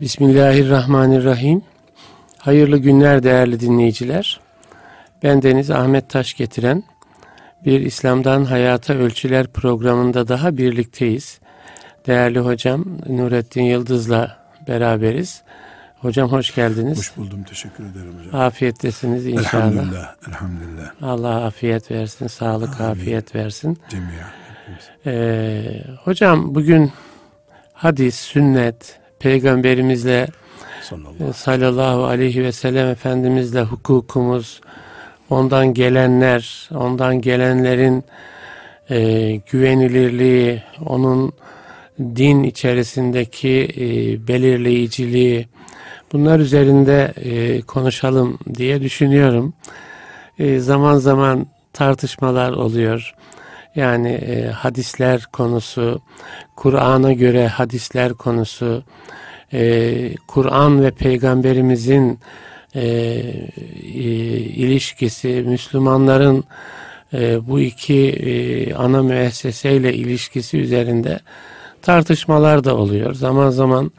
Bismillahirrahmanirrahim. Hayırlı günler değerli dinleyiciler. Ben Deniz Ahmet Taş getiren bir İslam'dan Hayata Ölçüler programında daha birlikteyiz. Değerli hocam Nurettin Yıldız'la beraberiz. Hocam hoş geldiniz. Hoş buldum. Teşekkür ederim hocam. Afiyettesiniz inşallah. Elhamdülillah. Elhamdülillah. Allah afiyet versin, sağlık, Amin. afiyet versin. Cemiyen. Ee, hocam bugün hadis, sünnet, peygamberimizle sallallahu, sallallahu aleyhi ve sellem efendimizle hukukumuz, ondan gelenler, ondan gelenlerin e, güvenilirliği, onun din içerisindeki e, belirleyiciliği, bunlar üzerinde e, konuşalım diye düşünüyorum. E, zaman zaman tartışmalar oluyor. Yani e, hadisler konusu, Kur'an'a göre hadisler konusu, e, Kur'an ve Peygamberimizin e, e, ilişkisi, Müslümanların e, bu iki e, ana müesseseyle ilişkisi üzerinde tartışmalar da oluyor. Zaman zaman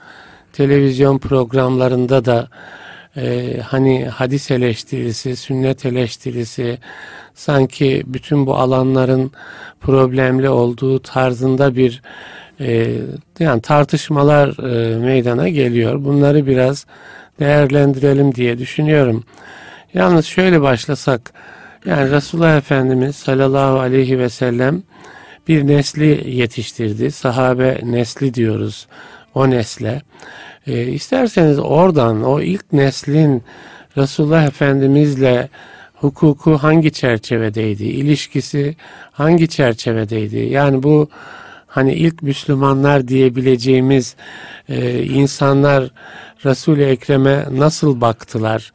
televizyon programlarında da e, hani hadis eleştirisi, sünnet eleştirisi sanki bütün bu alanların problemli olduğu tarzında bir e, yani tartışmalar e, meydana geliyor. Bunları biraz değerlendirelim diye düşünüyorum. Yalnız şöyle başlasak yani Resulullah Efendimiz sallallahu aleyhi ve sellem bir nesli yetiştirdi. Sahabe nesli diyoruz o nesle. E, isterseniz oradan o ilk neslin Resulullah Efendimizle hukuku hangi çerçevedeydi? İlişkisi hangi çerçevedeydi? Yani bu hani ilk Müslümanlar diyebileceğimiz e, insanlar Resul-i Ekrem'e nasıl baktılar?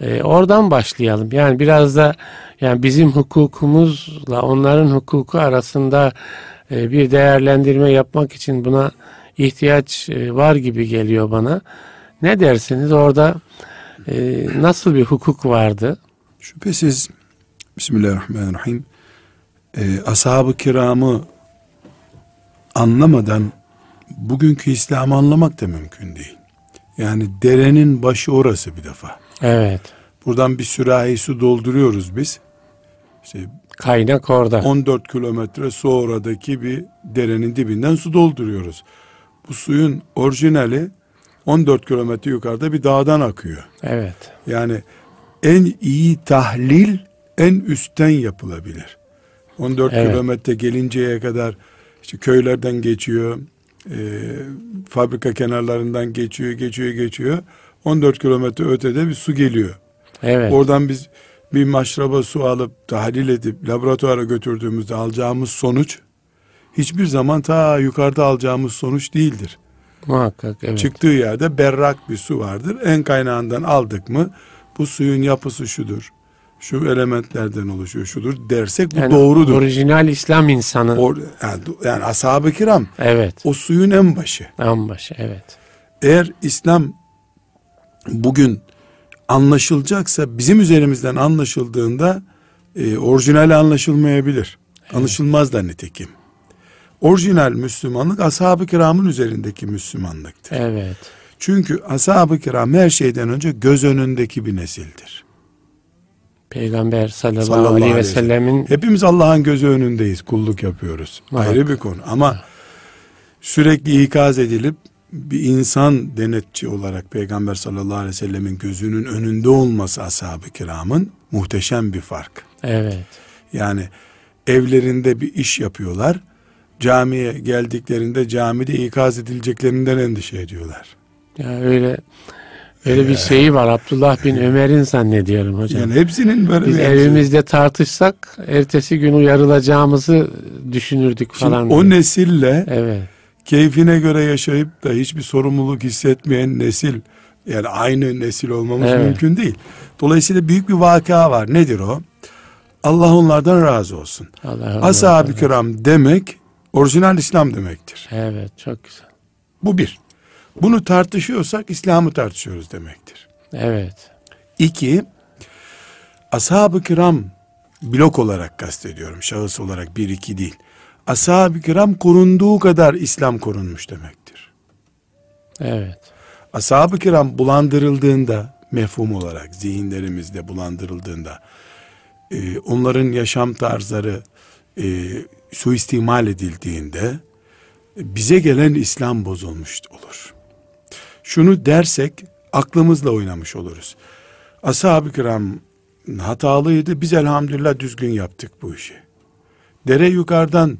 E, oradan başlayalım. Yani biraz da yani bizim hukukumuzla onların hukuku arasında e, bir değerlendirme yapmak için buna ihtiyaç e, var gibi geliyor bana. Ne dersiniz orada e, nasıl bir hukuk vardı? Şüphesiz Bismillahirrahmanirrahim e, ashab-ı kiramı anlamadan bugünkü İslam'ı anlamak da mümkün değil. Yani derenin başı orası bir defa. Evet. Buradan bir sürahi su dolduruyoruz biz. İşte Kaynak orada. 14 kilometre sonradaki bir derenin dibinden su dolduruyoruz. Bu suyun orijinali 14 kilometre yukarıda bir dağdan akıyor. Evet. Yani en iyi tahlil en üstten yapılabilir. 14 evet. kilometre gelinceye kadar işte köylerden geçiyor, e, fabrika kenarlarından geçiyor, geçiyor, geçiyor. 14 kilometre ötede bir su geliyor. Evet. Oradan biz bir maşraba su alıp tahlil edip laboratuvara götürdüğümüzde alacağımız sonuç hiçbir zaman ta yukarıda alacağımız sonuç değildir. Muhakkak evet. Çıktığı yerde berrak bir su vardır. En kaynağından aldık mı bu suyun yapısı şudur. Şu elementlerden oluşuyor şudur dersek bu yani doğrudur. Orijinal İslam insanı. Or, yani, yani ashab-ı kiram. Evet. O suyun en başı. En başı evet. Eğer İslam bugün anlaşılacaksa bizim üzerimizden anlaşıldığında e, orijinali anlaşılmayabilir. Evet. Anlaşılmaz da nitekim. Orijinal Müslümanlık ashab-ı kiramın üzerindeki Müslümanlıktır. Evet. Çünkü ashab-ı kiram her şeyden önce göz önündeki bir nesildir. Peygamber sallallahu, sallallahu aleyhi ve sellemin hepimiz Allah'ın gözü önündeyiz, kulluk yapıyoruz. Evet. Ayrı bir konu ama sürekli ikaz edilip bir insan denetçi olarak Peygamber sallallahu aleyhi ve sellemin gözünün önünde olması ashab-ı kiramın muhteşem bir fark. Evet. Yani evlerinde bir iş yapıyorlar. Camiye geldiklerinde camide ikaz edileceklerinden endişe ediyorlar. Ya öyle öyle bir şeyi var Abdullah bin Ömer'in zannediyorum hocam. Yani hepsinin böyle Biz evimizde şey. tartışsak ertesi gün uyarılacağımızı düşünürdük falan. Şimdi o nesille evet. keyfine göre yaşayıp da hiçbir sorumluluk hissetmeyen nesil yani aynı nesil olmamız evet. mümkün değil. Dolayısıyla büyük bir vaka var. Nedir o? Allah onlardan razı olsun. Ashab-ı kiram demek orijinal İslam demektir. Evet çok güzel. Bu bir. Bunu tartışıyorsak İslam'ı tartışıyoruz demektir. Evet. İki, ashab-ı kiram blok olarak kastediyorum. Şahıs olarak bir iki değil. Ashab-ı kiram korunduğu kadar İslam korunmuş demektir. Evet. ashab-ı kiram bulandırıldığında mefhum olarak zihinlerimizde bulandırıldığında e, onların yaşam tarzları e, suistimal edildiğinde bize gelen İslam bozulmuş olur. Şunu dersek aklımızla oynamış oluruz. Ashab-ı kiram hatalıydı. Biz elhamdülillah düzgün yaptık bu işi. Dere yukarıdan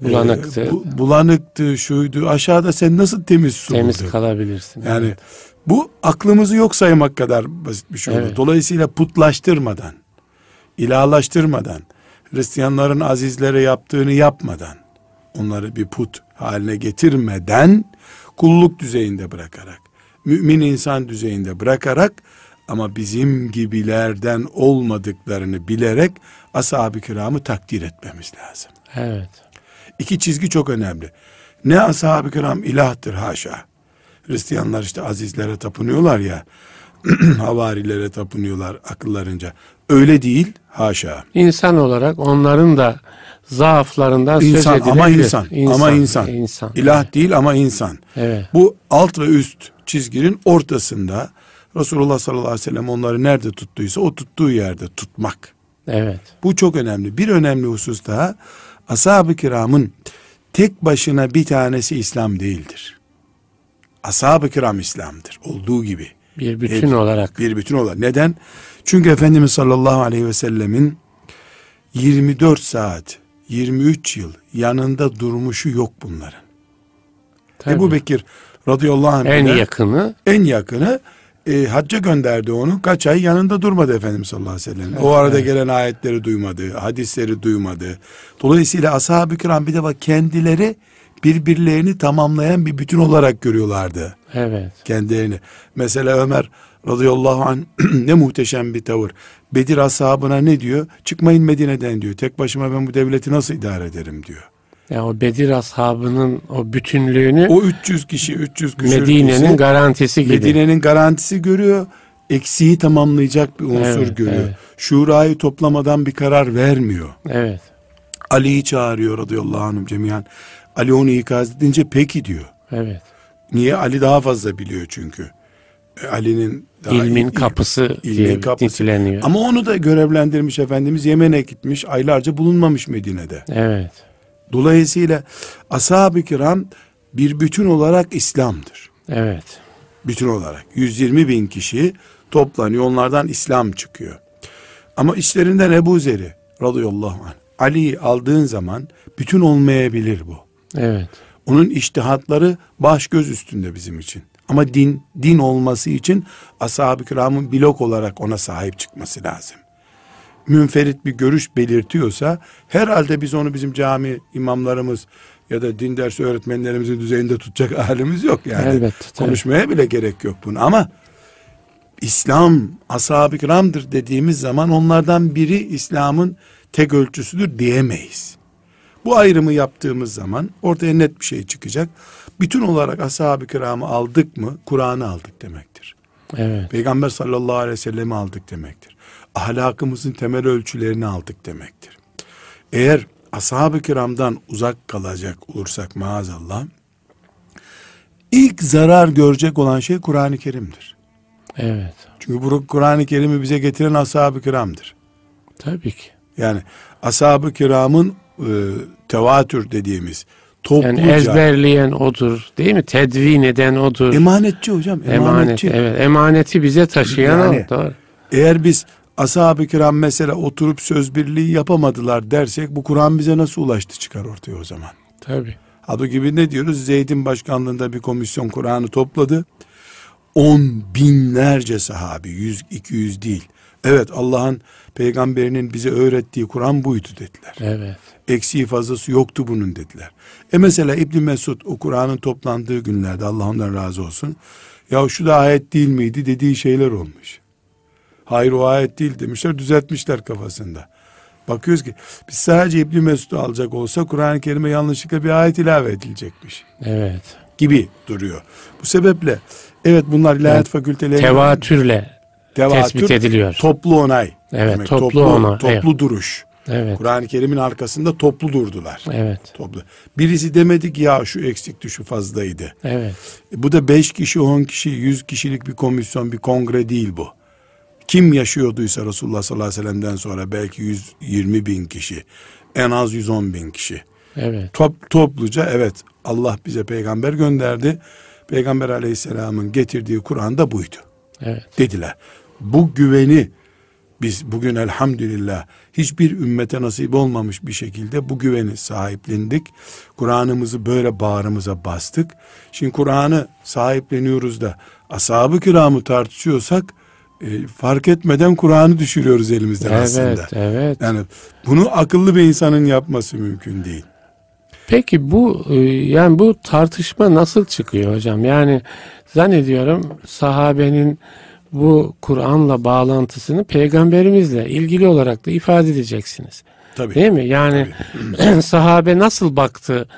bulanıktı. E, bu, bulanıktı, şuydu. Aşağıda sen nasıl temiz su Temiz buldun? kalabilirsin. Yani evet. bu aklımızı yok saymak kadar basit bir şey olur. Evet. Dolayısıyla putlaştırmadan, ilahlaştırmadan, Hristiyanların azizlere yaptığını yapmadan, onları bir put haline getirmeden, kulluk düzeyinde bırakarak, mümin insan düzeyinde bırakarak ama bizim gibilerden olmadıklarını bilerek ashab-ı kiramı takdir etmemiz lazım. Evet. İki çizgi çok önemli. Ne ashab-ı kiram ilahtır haşa. Hristiyanlar işte azizlere tapınıyorlar ya, havarilere tapınıyorlar akıllarınca. Öyle değil haşa. İnsan olarak onların da zaaflarından İnsan söz edilebilir. ama insan, ama insan. insan. İlah değil ama insan. Evet. Bu alt ve üst çizginin ortasında Resulullah sallallahu aleyhi ve sellem onları nerede tuttuysa o tuttuğu yerde tutmak. Evet. Bu çok önemli. Bir önemli husus daha ashab-ı kiramın tek başına bir tanesi İslam değildir. Ashab-ı kiram İslam'dır. Olduğu gibi. Bir bütün Evet. olarak. Bir bütün olarak. Neden? Çünkü Efendimiz sallallahu aleyhi ve sellemin 24 saat, 23 yıl yanında durmuşu yok bunların. Tabii. Ebu Bekir radıyallahu anh en yakını en yakını e, hacca gönderdi onu. Kaç ay yanında durmadı Efendimiz sallallahu aleyhi ve sellem. o arada gelen ayetleri duymadı, hadisleri duymadı. Dolayısıyla ashab-ı kiram bir de bak kendileri birbirlerini tamamlayan bir bütün olarak görüyorlardı evet. kendilerini. Mesela Ömer radıyallahu anh ne muhteşem bir tavır. Bedir ashabına ne diyor? Çıkmayın Medine'den diyor. Tek başıma ben bu devleti nasıl idare ederim diyor. Yani o Bedir ashabının o bütünlüğünü O 300 kişi, 300 küsür Medine'nin kişi, garantisi gibi. Medine'nin garantisi görüyor. Eksiği tamamlayacak bir unsur Evet, görüyor. evet. Şurayı toplamadan bir karar vermiyor. Evet. Ali'yi çağırıyor radıyallahu anh cemiyan. Ali onu ikaz edince peki diyor. Evet. Niye? Ali daha fazla biliyor çünkü. Ali'nin İlmin il- kapısı ilmin diye kapısı. niteleniyor. Ama onu da görevlendirmiş Efendimiz Yemen'e gitmiş. Aylarca bulunmamış Medine'de. Evet. Dolayısıyla ashab-ı kiram bir bütün olarak İslam'dır. Evet. Bütün olarak. 120 bin kişi toplanıyor. Onlardan İslam çıkıyor. Ama içlerinden Ebu Zer'i radıyallahu anh. Ali'yi aldığın zaman bütün olmayabilir bu. Evet. Onun iştihatları baş göz üstünde bizim için. Ama din din olması için ashab-ı kiramın blok olarak ona sahip çıkması lazım. Münferit bir görüş belirtiyorsa herhalde biz onu bizim cami imamlarımız ya da din dersi öğretmenlerimizin düzeyinde tutacak halimiz yok yani. Tabii. Konuşmaya bile gerek yok bunu ama İslam ashab-ı kiramdır dediğimiz zaman onlardan biri İslam'ın tek ölçüsüdür diyemeyiz. Bu ayrımı yaptığımız zaman ortaya net bir şey çıkacak. Bütün olarak ashab-ı kiramı aldık mı Kur'an'ı aldık demektir. Evet. Peygamber sallallahu aleyhi ve sellem'i aldık demektir. Ahlakımızın temel ölçülerini aldık demektir. Eğer ashab-ı kiramdan uzak kalacak olursak maazallah ilk zarar görecek olan şey Kur'an-ı Kerim'dir. Evet. Çünkü bu Kur'an-ı Kerim'i bize getiren ashab-ı kiramdır. Tabii ki. Yani ashab-ı kiramın e, tevatür dediğimiz topluca Yani ezberleyen odur değil mi? Tedvin eden odur. emanetçi hocam Emanet. emanetçi. Evet. Emaneti bize taşıyan Yani- o. Doğru. Eğer biz ashab-ı kiram mesela oturup söz birliği yapamadılar dersek bu Kur'an bize nasıl ulaştı çıkar ortaya o zaman. Tabii. Halbuki ne diyoruz? Zeyd'in başkanlığında bir komisyon Kur'an'ı topladı. On binlerce sahabi, yüz, iki yüz değil. Evet Allah'ın peygamberinin bize öğrettiği Kur'an buydu dediler. Evet. Eksiği fazlası yoktu bunun dediler. E mesela İbn Mesud o Kur'an'ın toplandığı günlerde Allah ondan razı olsun. Ya şu da ayet değil miydi dediği şeyler olmuş. Hayır o ayet değil demişler düzeltmişler kafasında. Bakıyoruz ki biz sadece İbn Mesud'u alacak olsa Kur'an-ı Kerim'e yanlışlıkla bir ayet ilave edilecekmiş Evet. gibi duruyor. Bu sebeple evet bunlar ilahiyat fakülteleri Tevatürle tespit ediliyor. toplu onay. Evet, demek. toplu toplu, onay, Toplu evet. duruş. Evet. Kur'an-ı Kerim'in arkasında toplu durdular. Evet. Toplu. Birisi demedi ki ya şu eksikti şu fazlaydı. Evet. E, bu da 5 kişi 10 kişi 100 kişilik bir komisyon bir kongre değil bu. Kim yaşıyorduysa Resulullah sallallahu aleyhi ve sellem'den sonra belki 120 bin kişi en az 110 bin kişi. Evet. Top, topluca evet Allah bize peygamber gönderdi. Peygamber aleyhisselamın getirdiği Kur'an da buydu Evet. dediler. Bu güveni biz bugün elhamdülillah hiçbir ümmete nasip olmamış bir şekilde bu güveni sahiplendik. Kur'an'ımızı böyle bağrımıza bastık. Şimdi Kur'an'ı sahipleniyoruz da ashab-ı kiramı tartışıyorsak e, fark etmeden Kur'an'ı düşürüyoruz elimizden Evet, aslında. evet. Yani bunu akıllı bir insanın yapması mümkün değil. Peki bu e, yani bu tartışma nasıl çıkıyor hocam? Yani zannediyorum sahabenin bu Kur'an'la bağlantısını peygamberimizle ilgili olarak da ifade edeceksiniz. Tabii. Değil mi? Yani sahabe nasıl baktı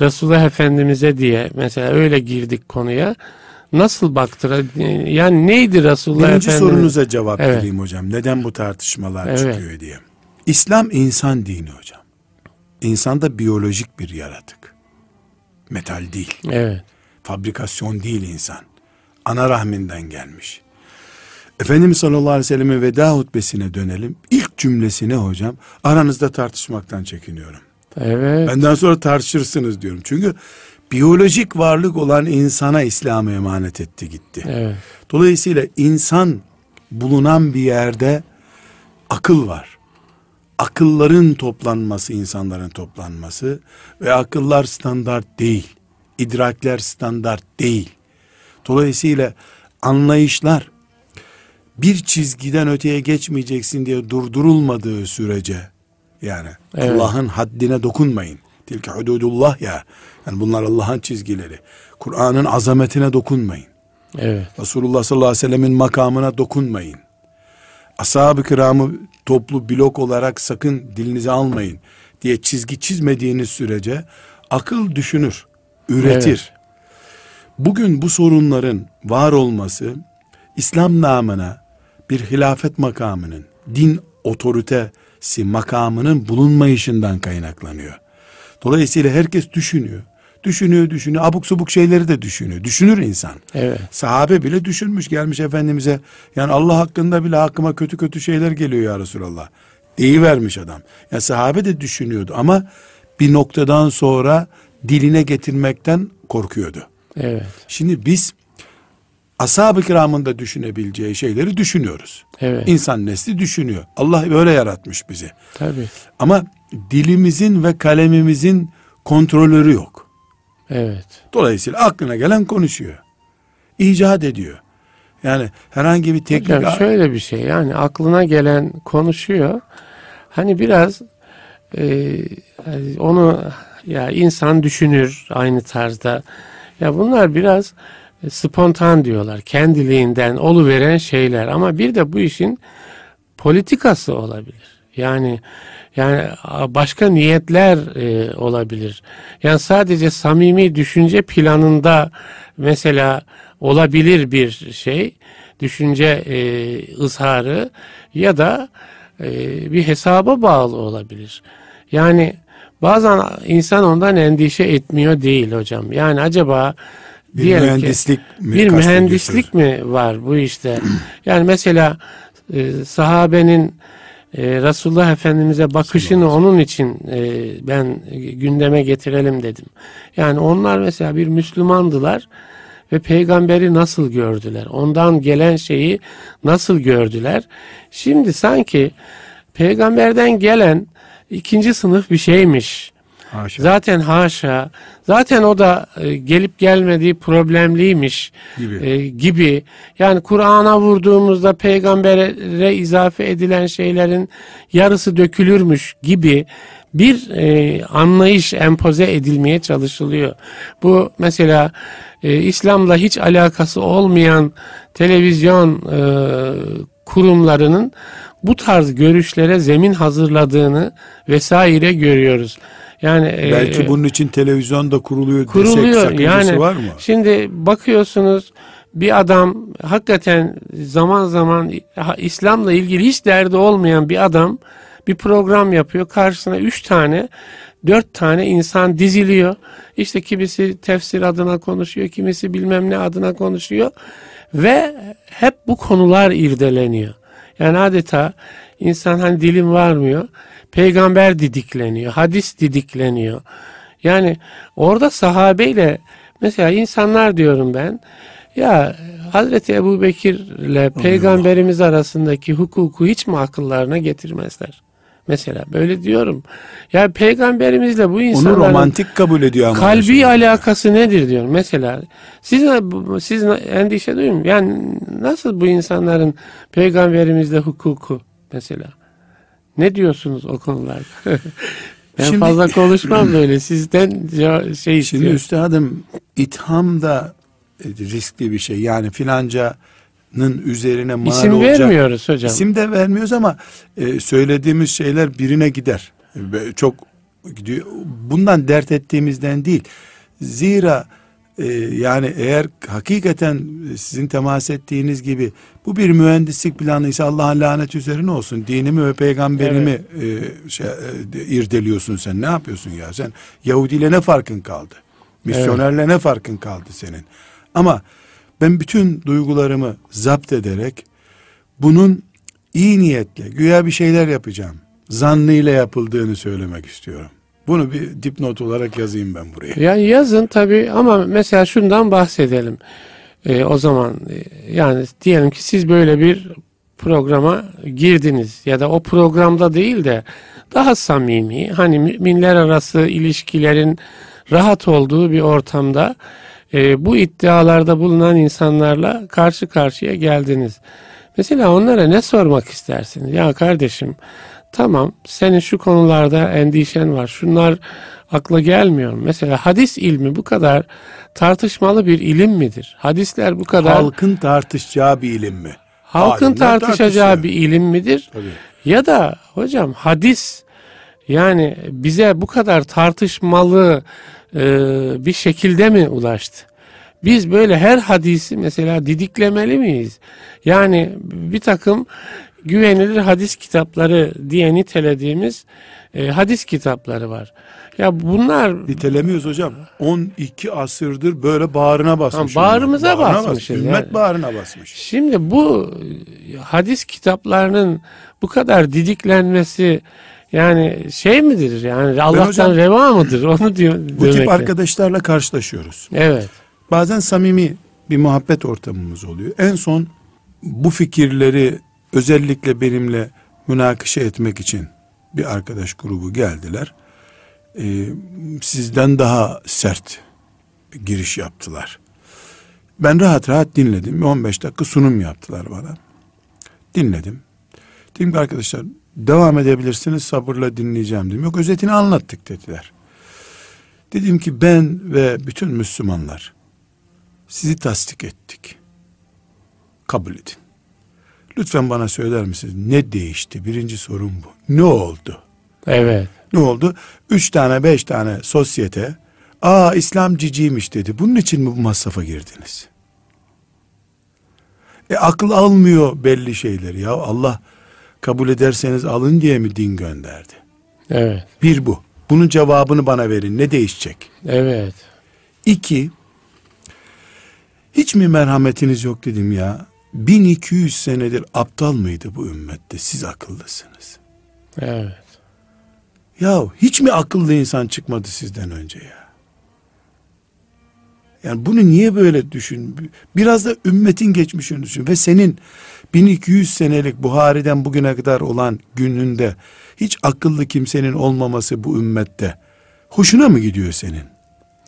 Resulullah Efendimiz'e diye mesela öyle girdik konuya. Nasıl baktı? Yani neydi Resulullah Birinci Efendimiz? sorunuza cevap Evet. vereyim hocam. Neden bu tartışmalar Evet. çıkıyor diye. İslam insan dini hocam. İnsan da biyolojik bir yaratık. Metal değil. Evet. Fabrikasyon değil insan. Ana rahminden gelmiş. Efendimiz sallallahu aleyhi ve sellem'in veda hutbesine dönelim. İlk cümlesine hocam aranızda tartışmaktan çekiniyorum. Evet. Benden sonra tartışırsınız diyorum. Çünkü biyolojik varlık olan insana İslam'ı emanet etti gitti. Evet. Dolayısıyla insan bulunan bir yerde akıl var. Akılların toplanması, insanların toplanması ve akıllar standart değil. İdrakler standart değil. Dolayısıyla anlayışlar bir çizgiden öteye geçmeyeceksin diye durdurulmadığı sürece yani Evet. Allah'ın haddine dokunmayın. Tilke hududullah ya. Yani bunlar Allah'ın çizgileri. Kur'an'ın azametine dokunmayın. Evet. Resulullah sallallahu aleyhi ve sellemin makamına dokunmayın. Ashab-ı kiramı toplu blok olarak sakın dilinize almayın diye çizgi çizmediğiniz sürece akıl düşünür, üretir. Bugün bu sorunların var olması İslam namına bir hilafet makamının, din otoritesi makamının bulunmayışından kaynaklanıyor. Dolayısıyla herkes düşünüyor. Düşünüyor, düşünüyor. Abuk subuk şeyleri de düşünüyor. Düşünür insan. Evet. Sahabe bile düşünmüş gelmiş Efendimiz'e. Yani Allah hakkında bile hakkıma kötü kötü şeyler geliyor ya Resulallah. Deyivermiş adam. Yani sahabe de düşünüyordu ama bir noktadan sonra diline getirmekten korkuyordu. Evet. Şimdi biz ashab-ı kiramın da düşünebileceği şeyleri düşünüyoruz. Evet. İnsan nesli düşünüyor. Allah böyle yaratmış bizi. Tabii. Ama dilimizin ve kalemimizin kontrolörü yok. Evet. Dolayısıyla aklına gelen konuşuyor. İcat ediyor. Yani herhangi bir teknik... Hocam şöyle bir şey yani aklına gelen konuşuyor. Hani biraz e, hani onu ya insan düşünür aynı tarzda. Ya bunlar biraz spontan diyorlar. Kendiliğinden oluveren şeyler ama bir de bu işin politikası olabilir. Yani yani başka niyetler e, olabilir. Yani sadece samimi düşünce planında mesela olabilir bir şey, düşünce e, ızharı ya da e, bir hesaba bağlı olabilir. Yani bazen insan ondan endişe etmiyor değil hocam. Yani acaba bir diyelim ki- mühendislik mi bir mühendislik mi var bu işte? Yani mesela e, sahabenin e, Resulullah Efendimiz'e bakışını onun için e, ben gündeme getirelim dedim. Yani onlar mesela bir Müslümandılar ve peygamberi nasıl gördüler? Ondan gelen şeyi nasıl gördüler? Şimdi sanki peygamberden gelen ikinci sınıf bir şeymiş. Haşa. Zaten haşa. Zaten o da e, gelip gelmediği problemliymiş Gibi. e, gibi. Yani Kur'an'a vurduğumuzda peygambere izafe edilen şeylerin yarısı dökülürmüş gibi bir e, anlayış empoze edilmeye çalışılıyor. Bu mesela e, İslam'la hiç alakası olmayan televizyon e, kurumlarının bu tarz görüşlere zemin hazırladığını vesaire görüyoruz. Yani e, Belki bunun için televizyon da kuruluyor, kuruluyor. desek sakıncası Yani var mı? şimdi bakıyorsunuz bir adam hakikaten zaman zaman İslam'la ilgili hiç derdi olmayan bir adam bir program yapıyor. Karşısına üç tane, dört tane insan diziliyor. İşte kimisi tefsir adına konuşuyor, kimisi bilmem ne adına konuşuyor. Ve hep bu konular irdeleniyor. Yani adeta insan hani dilim varmıyor. Peygamber didikleniyor, hadis didikleniyor. Yani orada sahabeyle mesela insanlar diyorum ben ya Hazreti Ebu Bekir'le peygamberimiz arasındaki hukuku hiç mi akıllarına getirmezler? Mesela böyle diyorum. Ya peygamberimizle bu insanların Onu romantik kabul ediyor ama. Kalbi alakası nedir diyorum. Mesela siz siz endişe duyun. Yani nasıl bu insanların peygamberimizle hukuku mesela? Ne diyorsunuz o konularda? ben şimdi, fazla konuşmam böyle. Sizden şey Şimdi üstadım itham da riskli bir şey. Yani filancanın üzerine mal İsim olacak. vermiyoruz hocam. İsim de vermiyoruz ama e, söylediğimiz şeyler birine gider. Çok gidiyor. Bundan dert ettiğimizden değil. Zira e, yani eğer hakikaten sizin temas ettiğiniz gibi bu bir mühendislik planıysa Allah'ın lanet üzerine olsun. Dinimi ve peygamberimi evet. e, şey, e, irdeliyorsun sen. Ne yapıyorsun ya? Sen Yahudiyle ne farkın kaldı? Misyonerle evet. ne farkın kaldı senin? Ama ben bütün duygularımı zapt ederek bunun iyi niyetle güya bir şeyler yapacağım. Zannıyla yapıldığını söylemek istiyorum. Bunu bir dipnot olarak yazayım ben buraya. Yani yazın tabi ama mesela şundan bahsedelim. Ee, o zaman e, yani diyelim ki siz böyle bir programa girdiniz ya da o programda değil de daha samimi hani müminler arası ilişkilerin rahat olduğu bir ortamda e, bu iddialarda bulunan insanlarla karşı karşıya geldiniz. Mesela onlara ne sormak istersiniz? Ya kardeşim tamam senin şu konularda endişen var. Şunlar akla gelmiyor. Mesela hadis ilmi bu kadar tartışmalı bir ilim midir? Hadisler bu kadar... Halkın tartışacağı bir ilim mi? Halkın Alimler tartışacağı bir ilim midir? Tabii. Ya da hocam hadis yani bize bu kadar tartışmalı e, bir şekilde mi ulaştı? Biz böyle her hadisi mesela didiklemeli miyiz? Yani bir takım güvenilir hadis kitapları diye nitelediğimiz e, hadis kitapları var. Ya bunlar nitelemiyoruz hocam. 12 asırdır böyle bağrına basmış. bağrımıza bağrına basmışız. Bas, ümmet yani. bağrına basmış. Şimdi bu hadis kitaplarının bu kadar didiklenmesi yani şey midir yani Allah'tan hocam, reva mıdır onu diyor. Bu tip arkadaşlarla karşılaşıyoruz. Evet. Bazen samimi bir muhabbet ortamımız oluyor. En son bu fikirleri özellikle benimle münakışa etmek için bir arkadaş grubu geldiler. Ee, sizden daha sert giriş yaptılar. Ben rahat rahat dinledim. 15 dakika sunum yaptılar bana. Dinledim. Dedim ki arkadaşlar devam edebilirsiniz sabırla dinleyeceğim dedim. Yok özetini anlattık dediler. Dedim ki ben ve bütün Müslümanlar sizi tasdik ettik. Kabul edin. Lütfen bana söyler misiniz ne değişti? Birinci sorun bu. Ne oldu? Evet. Ne oldu? Üç tane beş tane sosyete aa İslam ciciymiş dedi. Bunun için mi bu masrafa girdiniz? E akıl almıyor belli şeyleri ya Allah kabul ederseniz alın diye mi din gönderdi? Evet. Bir bu. Bunun cevabını bana verin. Ne değişecek? Evet. İki, hiç mi merhametiniz yok dedim ya. 1200 senedir aptal mıydı bu ümmette? Siz akıllısınız. Evet. Ya hiç mi akıllı insan çıkmadı sizden önce ya? Yani bunu niye böyle düşün? Biraz da ümmetin geçmişini düşün ve senin 1200 senelik Buhari'den bugüne kadar olan gününde hiç akıllı kimsenin olmaması bu ümmette hoşuna mı gidiyor senin?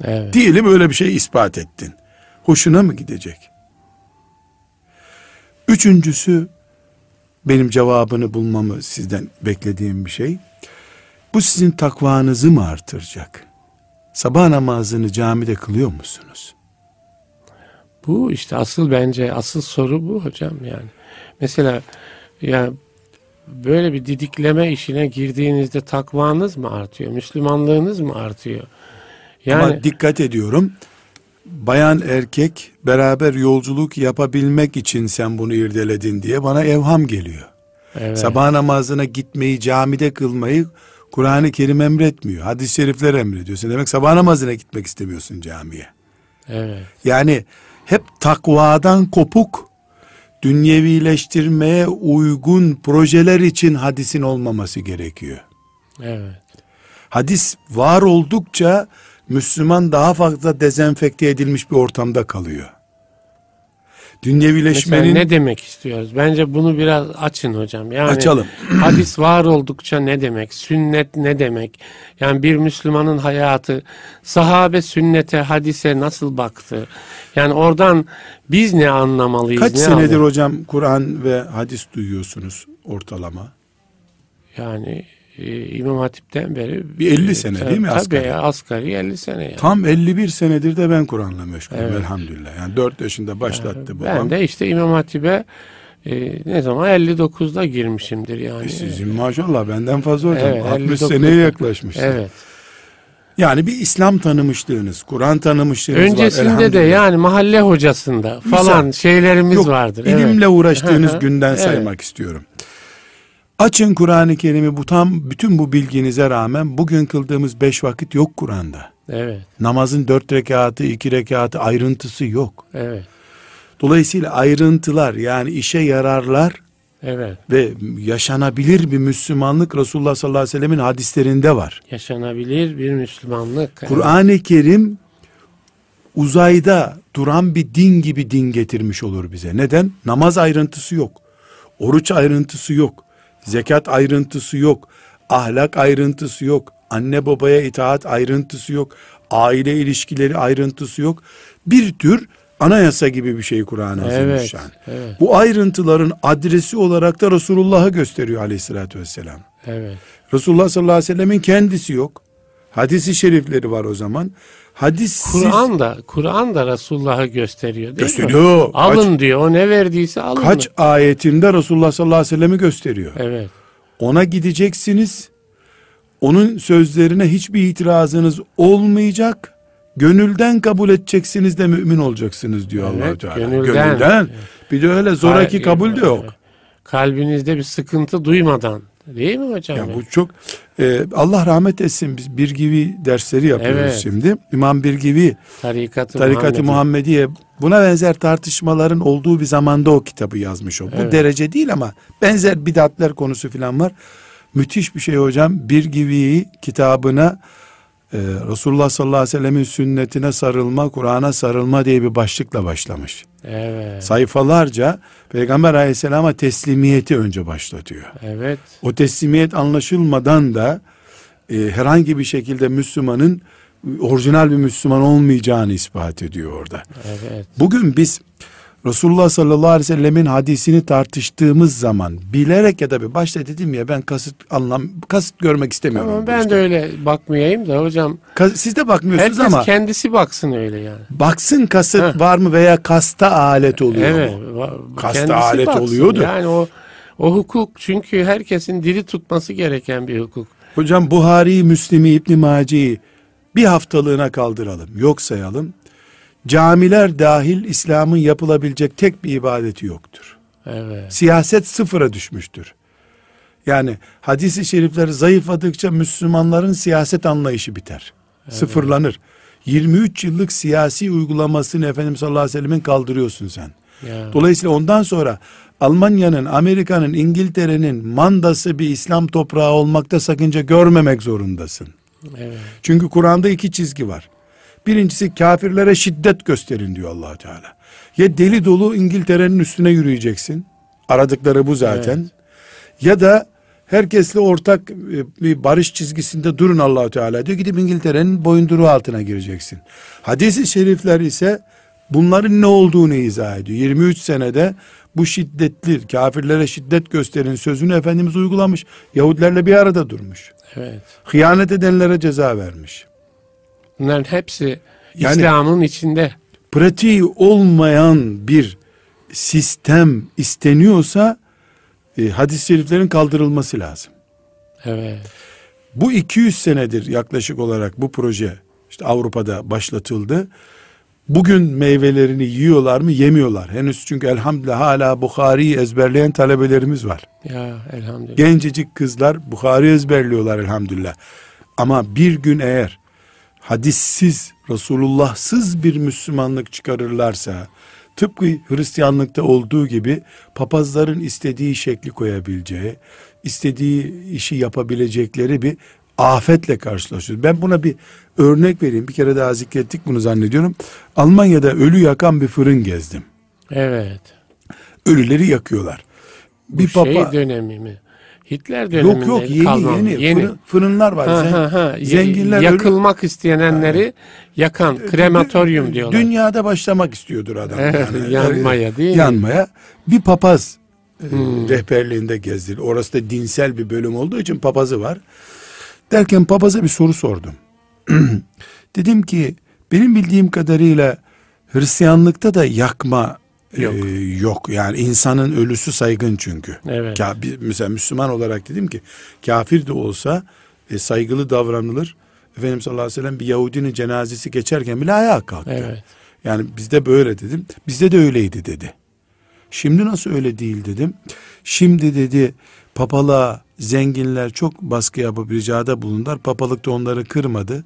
Evet. Diyelim öyle bir şey ispat ettin. Hoşuna mı gidecek? Üçüncüsü benim cevabını bulmamı sizden beklediğim bir şey. Bu sizin takvanızı mı artıracak? Sabah namazını camide kılıyor musunuz? Bu işte asıl bence asıl soru bu hocam yani. Mesela yani böyle bir didikleme işine girdiğinizde takvanız mı artıyor? Müslümanlığınız mı artıyor? Yani Ama dikkat ediyorum. Bayan erkek beraber yolculuk yapabilmek için sen bunu irdeledin diye bana evham geliyor. Evet. Sabah namazına gitmeyi, camide kılmayı Kur'an-ı Kerim emretmiyor. Hadis-i şerifler emrediyor. Sen demek sabah namazına gitmek istemiyorsun camiye. Evet. Yani hep takvadan kopuk, dünyevileştirmeye uygun projeler için hadisin olmaması gerekiyor. Evet. Hadis var oldukça Müslüman daha fazla dezenfekte edilmiş bir ortamda kalıyor. Dünyevileşmenin... Mesela ne demek istiyoruz? Bence bunu biraz açın hocam. Yani Açalım. hadis var oldukça ne demek? Sünnet ne demek? Yani bir Müslümanın hayatı, sahabe sünnete, hadise nasıl baktı? Yani oradan biz ne anlamalıyız? Kaç ne senedir anlamalıyız? hocam Kur'an ve hadis duyuyorsunuz ortalama? Yani e, İmam Hatip'ten beri bir 50 sene değil mi asgari? Tabii asgari 50 sene yani. Tam 51 senedir de ben Kur'an'la meşgulüm evet. elhamdülillah. Yani 4 yaşında başlattı yani babam. Ben de işte İmam Hatip'e e, ne zaman 59'da girmişimdir yani. E sizin maşallah benden fazla hocam. Evet, 60 seneye yaklaşmış. Evet. Yani bir İslam tanımışlığınız, Kur'an tanımışlığınız Öncesinde var. Öncesinde de yani mahalle hocasında falan Misal, şeylerimiz yok, vardır. İlimle evet. uğraştığınız günden saymak evet. istiyorum. Açın Kur'an-ı Kerim'i bu tam bütün bu bilginize rağmen bugün kıldığımız beş vakit yok Kur'an'da. Evet. Namazın dört rekatı, iki rekatı ayrıntısı yok. Evet. Dolayısıyla ayrıntılar yani işe yararlar Evet. Ve yaşanabilir bir Müslümanlık Resulullah sallallahu aleyhi ve sellemin hadislerinde var. Yaşanabilir bir Müslümanlık. Kur'an-ı Kerim uzayda duran bir din gibi din getirmiş olur bize. Neden? Namaz ayrıntısı yok. Oruç ayrıntısı yok. Zekat ayrıntısı yok. Ahlak ayrıntısı yok. Anne babaya itaat ayrıntısı yok. Aile ilişkileri ayrıntısı yok. Bir tür anayasa gibi bir şey Kur'an-ı evet, evet. Bu ayrıntıların adresi olarak da Resulullah'ı gösteriyor aleyhissalatü vesselam. Evet. Resulullah sallallahu aleyhi ve sellemin kendisi yok. Hadisi şerifleri var o zaman. Hadis Kur'an da Kur'an da Resulullah'ı gösteriyor değil gösteriyor. mi? Alın kaç, diyor. O ne verdiyse alın. Kaç mı? ayetinde Resulullah sallallahu aleyhi ve sellem'i gösteriyor. Evet. Ona gideceksiniz. Onun sözlerine hiçbir itirazınız olmayacak. Gönülden kabul edeceksiniz de mümin olacaksınız diyor evet, Allah Teala. Gönülden. gönülden. Bir de öyle zoraki kabul de yok. Kalbinizde bir sıkıntı duymadan. Değil mi hocam? Ya bu çok e, Allah rahmet etsin biz bir gibi dersleri yapıyoruz evet. şimdi. İmam bir gibi Tarikat-ı, Tarikat Muhammediye buna benzer tartışmaların olduğu bir zamanda o kitabı yazmış o. Evet. Bu derece değil ama benzer bidatler konusu falan var. Müthiş bir şey hocam. Bir gibi kitabına e, Resulullah sallallahu aleyhi ve sellemin sünnetine sarılma, Kur'an'a sarılma diye bir başlıkla başlamış. Evet. Sayfalarca Peygamber aleyhisselama teslimiyeti önce başlatıyor. Evet. O teslimiyet anlaşılmadan da e, herhangi bir şekilde Müslümanın orijinal bir Müslüman olmayacağını ispat ediyor orada. Evet. Bugün biz Resulullah sallallahu aleyhi ve sellemin hadisini tartıştığımız zaman bilerek ya da bir başta dedim ya ben kasıt anlam kasıt görmek istemiyorum. Tamam, ben işte. de öyle bakmayayım da hocam. Kas, siz de bakmıyorsunuz herkes ama. kendisi baksın öyle yani. Baksın kasıt Heh. var mı veya kasta alet oluyor evet, mu? Kasta alet baksın. oluyordu. Yani o o hukuk çünkü herkesin dili tutması gereken bir hukuk. Hocam Buhari, Müslim'i, İbn Maci'yi bir haftalığına kaldıralım. Yok sayalım camiler dahil İslam'ın yapılabilecek tek bir ibadeti yoktur. Evet. Siyaset sıfıra düşmüştür. Yani hadisi şerifler zayıfladıkça Müslümanların siyaset anlayışı biter. Evet. Sıfırlanır. 23 yıllık siyasi uygulamasını Efendimiz sallallahu aleyhi ve sellemin kaldırıyorsun sen. Ya. Dolayısıyla ondan sonra Almanya'nın, Amerika'nın, İngiltere'nin mandası bir İslam toprağı olmakta sakınca görmemek zorundasın. Evet. Çünkü Kur'an'da iki çizgi var. Birincisi kafirlere şiddet gösterin diyor allah Teala. Ya deli dolu İngiltere'nin üstüne yürüyeceksin. Aradıkları bu zaten. Evet. Ya da herkesle ortak e, bir barış çizgisinde durun allah Teala diyor. Gidip İngiltere'nin boyunduruğu altına gireceksin. Hadis-i şerifler ise bunların ne olduğunu izah ediyor. 23 senede bu şiddetli kafirlere şiddet gösterin sözünü Efendimiz uygulamış. Yahudilerle bir arada durmuş. Evet. Hıyanet edenlere ceza vermiş. Bunların hepsi yani, İslam'ın içinde. Pratiği olmayan bir sistem isteniyorsa e, hadis-i şeriflerin kaldırılması lazım. Evet. Bu 200 senedir yaklaşık olarak bu proje işte Avrupa'da başlatıldı. Bugün meyvelerini yiyorlar mı? Yemiyorlar. Henüz çünkü elhamdülillah hala Bukhari'yi ezberleyen talebelerimiz var. Ya elhamdülillah. Gencecik kızlar Bukhari ezberliyorlar elhamdülillah. Ama bir gün eğer hadissiz, Resulullahsız bir Müslümanlık çıkarırlarsa, tıpkı Hristiyanlıkta olduğu gibi papazların istediği şekli koyabileceği, istediği işi yapabilecekleri bir afetle karşılaşıyoruz. Ben buna bir örnek vereyim. Bir kere daha zikrettik bunu zannediyorum. Almanya'da ölü yakan bir fırın gezdim. Evet. Ölüleri yakıyorlar. Bir Bu papa şey dönemi mi? Hitler döneminde Yok yok yeni kalmam. yeni, yeni. Fırın, fırınlar var. Ha, ha, ha. Zenginler yakılmak ölü... isteyenleri evet. yakan krematoryum diyorlar. Dünyada başlamak istiyordur adam. yani, yanmaya değil Yanmaya. Bir papaz e, hmm. rehberliğinde gezdi. Orası da dinsel bir bölüm olduğu için papazı var. Derken papaza bir soru sordum. Dedim ki benim bildiğim kadarıyla Hristiyanlıkta da yakma yok. E, yok. Yani insanın ölüsü saygın çünkü. Evet. Ka mesela Müslüman olarak dedim ki kafir de olsa e, saygılı davranılır. Efendimiz sallallahu aleyhi ve sellem bir Yahudinin cenazesi geçerken bile ayağa kalktı. Evet. Yani bizde böyle dedim. Bizde de öyleydi dedi. Şimdi nasıl öyle değil dedim. Şimdi dedi papalığa zenginler çok baskı yapıp ricada bulundular. Papalık da onları kırmadı.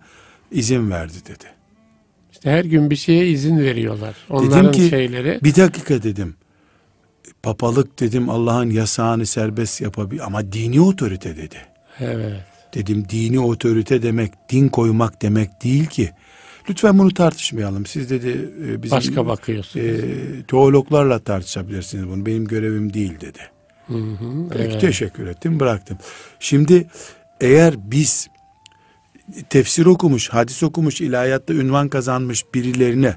izin verdi dedi. İşte her gün bir şeye izin veriyorlar. Onların dedim ki, şeyleri. Bir dakika dedim. Papalık dedim Allah'ın yasağını serbest yapabilir ama dini otorite dedi. Evet. Dedim dini otorite demek din koymak demek değil ki. Lütfen bunu tartışmayalım. Siz dedi e, bizim başka bakıyorsunuz. E, teologlarla tartışabilirsiniz bunu. Benim görevim değil dedi. Hı hı, Peki evet. teşekkür ettim bıraktım. Şimdi eğer biz tefsir okumuş, hadis okumuş, ilahiyatta ünvan kazanmış birilerine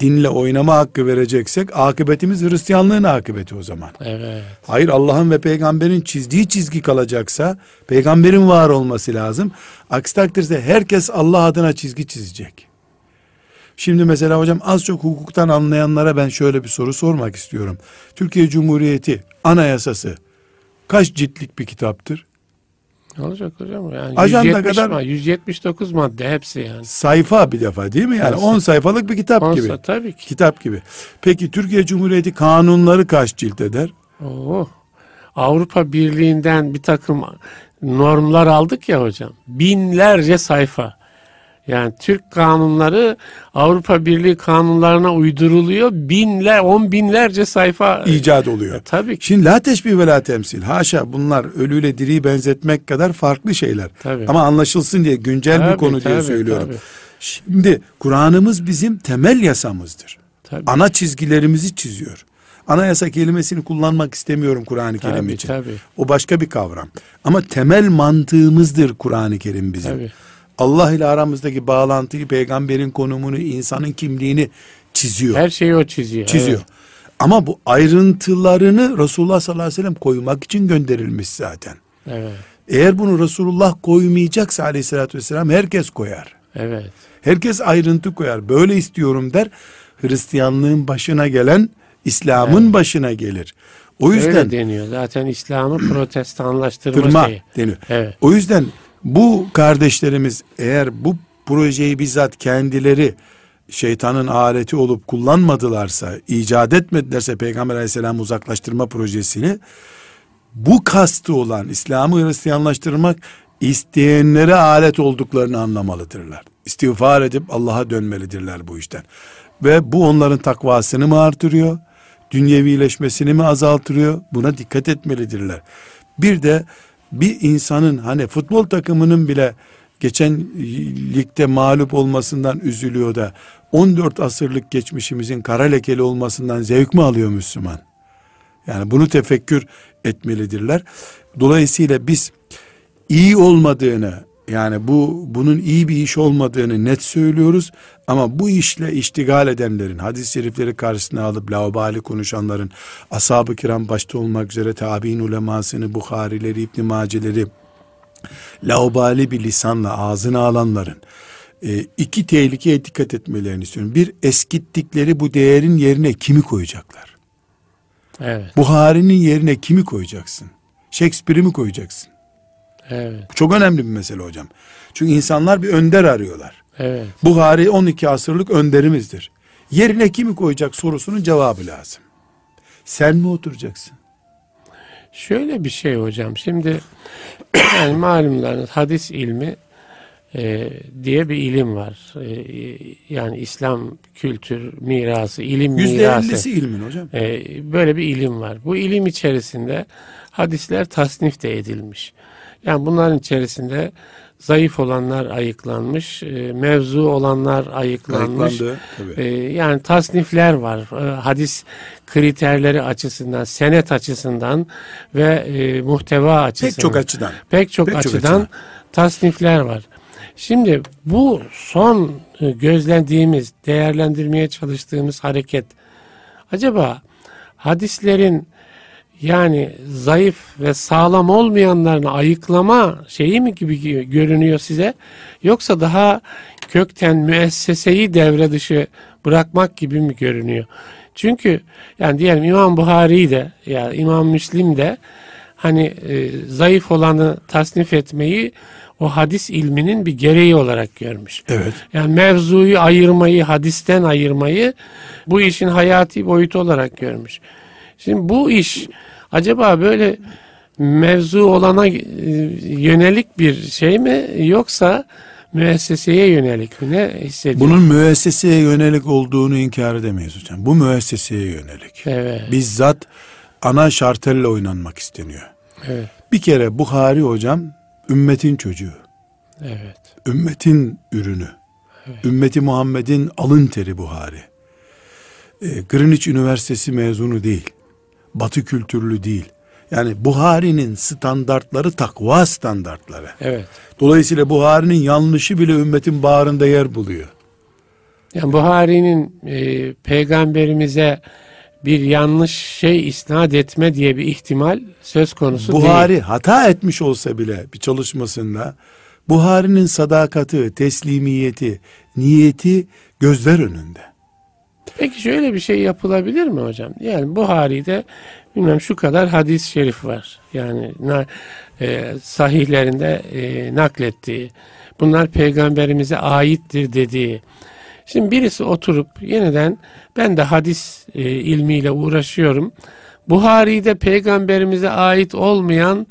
dinle oynama hakkı vereceksek akıbetimiz Hristiyanlığın akıbeti o zaman. Evet. Hayır Allah'ın ve peygamberin çizdiği çizgi kalacaksa peygamberin var olması lazım. Aksi takdirde herkes Allah adına çizgi çizecek. Şimdi mesela hocam az çok hukuktan anlayanlara ben şöyle bir soru sormak istiyorum. Türkiye Cumhuriyeti Anayasası kaç ciltlik bir kitaptır? Ne olacak hocam? Yani Ajanda kadar ma 179 madde hepsi yani. Sayfa bir defa değil mi? Yani 10 sayfalık bir kitap 10 gibi. Tabii ki. Kitap gibi. Peki Türkiye Cumhuriyeti kanunları kaç cilt eder? Oo. Avrupa Birliği'nden bir takım normlar aldık ya hocam. Binlerce sayfa. Yani Türk kanunları Avrupa Birliği kanunlarına uyduruluyor. Binler, on binlerce sayfa icat oluyor. E, tabii ki. Şimdi la teşbih ve la temsil. Haşa bunlar ölüyle diriyi benzetmek kadar farklı şeyler. Tabii. Ama anlaşılsın diye güncel tabii, bir konu tabii, diye söylüyorum. Tabii. Şimdi Kur'an'ımız bizim temel yasamızdır. Tabii. Ana çizgilerimizi çiziyor. Anayasa kelimesini kullanmak istemiyorum Kur'an-ı Kerim için. Tabii. O başka bir kavram. Ama temel mantığımızdır Kur'an-ı Kerim bizim. Tabii. Allah ile aramızdaki bağlantıyı, peygamberin konumunu, insanın kimliğini çiziyor. Her şeyi o çiziyor. Çiziyor. Evet. Ama bu ayrıntılarını Resulullah sallallahu aleyhi ve sellem koymak için gönderilmiş zaten. Evet. Eğer bunu Resulullah koymayacaksa aleyhissalatü vesselam herkes koyar. Evet. Herkes ayrıntı koyar. Böyle istiyorum der. Hristiyanlığın başına gelen İslam'ın evet. başına gelir. O yüzden Öyle deniyor. Zaten İslam'ı protestanlaştırma şeyi. deniyor. Evet. O yüzden bu kardeşlerimiz eğer bu projeyi bizzat kendileri şeytanın aleti olup kullanmadılarsa, icat etmedilerse Peygamber aleyhisselam uzaklaştırma projesini bu kastı olan İslam'ı Hristiyanlaştırmak isteyenlere alet olduklarını anlamalıdırlar. İstiğfar edip Allah'a dönmelidirler bu işten. Ve bu onların takvasını mı artırıyor? Dünyevileşmesini mi azaltırıyor? Buna dikkat etmelidirler. Bir de bir insanın hani futbol takımının bile geçen ligde mağlup olmasından üzülüyor da 14 asırlık geçmişimizin kara lekeli olmasından zevk mi alıyor Müslüman? Yani bunu tefekkür etmelidirler. Dolayısıyla biz iyi olmadığını yani bu bunun iyi bir iş olmadığını net söylüyoruz ama bu işle iştigal edenlerin, hadis-i şerifleri karşısına alıp laubali konuşanların, ashab-ı kiram başta olmak üzere tabi'in ulemasını, Bukharileri, İbn Maceleri laubali bir lisanla ağzına alanların e, iki tehlikeye dikkat etmelerini istiyorum. Bir eskittikleri bu değerin yerine kimi koyacaklar? Evet. Buhari'nin yerine kimi koyacaksın? Shakespeare'i mi koyacaksın? Evet. Bu çok önemli bir mesele hocam. Çünkü insanlar bir önder arıyorlar. Evet. Buhari 12 asırlık önderimizdir. Yerine kimi koyacak sorusunun cevabı lazım. Sen mi oturacaksın? Şöyle bir şey hocam. Şimdi yani malumlarınız hadis ilmi e, diye bir ilim var. E, yani İslam kültür mirası, ilim mirası. %50'si ilmin hocam. E, böyle bir ilim var. Bu ilim içerisinde hadisler tasnif de edilmiş. Yani bunların içerisinde zayıf olanlar ayıklanmış, e, mevzu olanlar ayıklanmış. Ayıklandı, E, yani tasnifler var. E, hadis kriterleri açısından, senet açısından ve muhteva açısından. Pek çok açıdan. Pek çok Pek çok açıdan açıdan. tasnifler var. Şimdi bu son gözlendiğimiz, değerlendirmeye çalıştığımız hareket acaba hadislerin yani zayıf ve sağlam olmayanlarını ayıklama şeyi mi gibi görünüyor size? Yoksa daha kökten müesseseyi devre dışı bırakmak gibi mi görünüyor? Çünkü yani diyelim İmam Buhari de ya yani İmam Müslim de hani e, zayıf olanı tasnif etmeyi o hadis ilminin bir gereği olarak görmüş. Evet. Yani mevzuyu ayırmayı, hadisten ayırmayı bu işin hayati boyutu olarak görmüş. Şimdi bu iş acaba böyle mevzu olana e, yönelik bir şey mi yoksa müesseseye yönelik mi ne hissediyorsun? Bunun müesseseye yönelik olduğunu inkar edemeyiz hocam. Bu müesseseye yönelik. Evet. Bizzat ana şartelle oynanmak isteniyor. Evet. Bir kere Bukhari hocam ümmetin çocuğu. Evet. Ümmetin ürünü. Evet. Ümmeti Muhammed'in alın teri Buhari. Ee, Greenwich Üniversitesi mezunu değil. Batı kültürlü değil. Yani Buhari'nin standartları takva standartları. Evet. Dolayısıyla Buhari'nin yanlışı bile ümmetin bağrında yer buluyor. Yani Buhari'nin e, peygamberimize bir yanlış şey isnat etme diye bir ihtimal söz konusu Buhari değil. hata etmiş olsa bile bir çalışmasında Buhari'nin sadakati, teslimiyeti, niyeti gözler önünde. Peki şöyle bir şey yapılabilir mi hocam? Yani Buhari'de bilmem şu kadar hadis şerif var. Yani e, sahihlerinde e, naklettiği. Bunlar peygamberimize aittir dediği. Şimdi birisi oturup yeniden ben de hadis e, ilmiyle uğraşıyorum. Buhari'de peygamberimize ait olmayan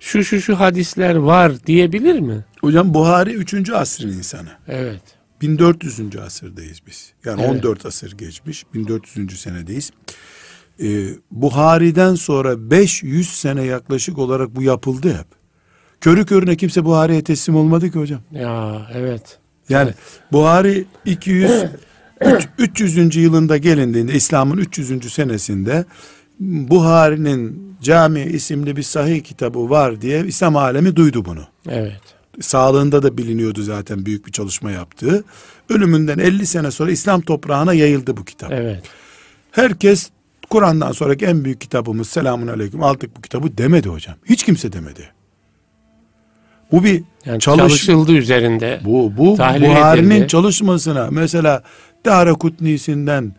şu şu şu hadisler var diyebilir mi? Hocam Buhari 3. asrın insanı. Evet. 1400. asırdayız biz. Yani Evet. 14 asır geçmiş. 1400. senedeyiz. Ee, Buhari'den sonra 500 sene yaklaşık olarak bu yapıldı hep. Körü körüne kimse Buhari'ye teslim olmadı ki hocam. Ya evet. Yani Evet. Buhari 200 üç- 300. yılında gelindiğinde İslam'ın 300. senesinde Buhari'nin Cami isimli bir sahih kitabı var diye İslam alemi duydu bunu. Evet. Sağlığında da biliniyordu zaten büyük bir çalışma yaptığı. Ölümünden 50 sene sonra İslam toprağına yayıldı bu kitap. Evet. Herkes Kur'an'dan sonraki en büyük kitabımız selamun aleyküm aldık bu kitabı demedi hocam. Hiç kimse demedi. Bu bir Yani çalış çalışıldı üzerinde. bu bu Buhari'nin çalışmasına mesela Darakutni'sinden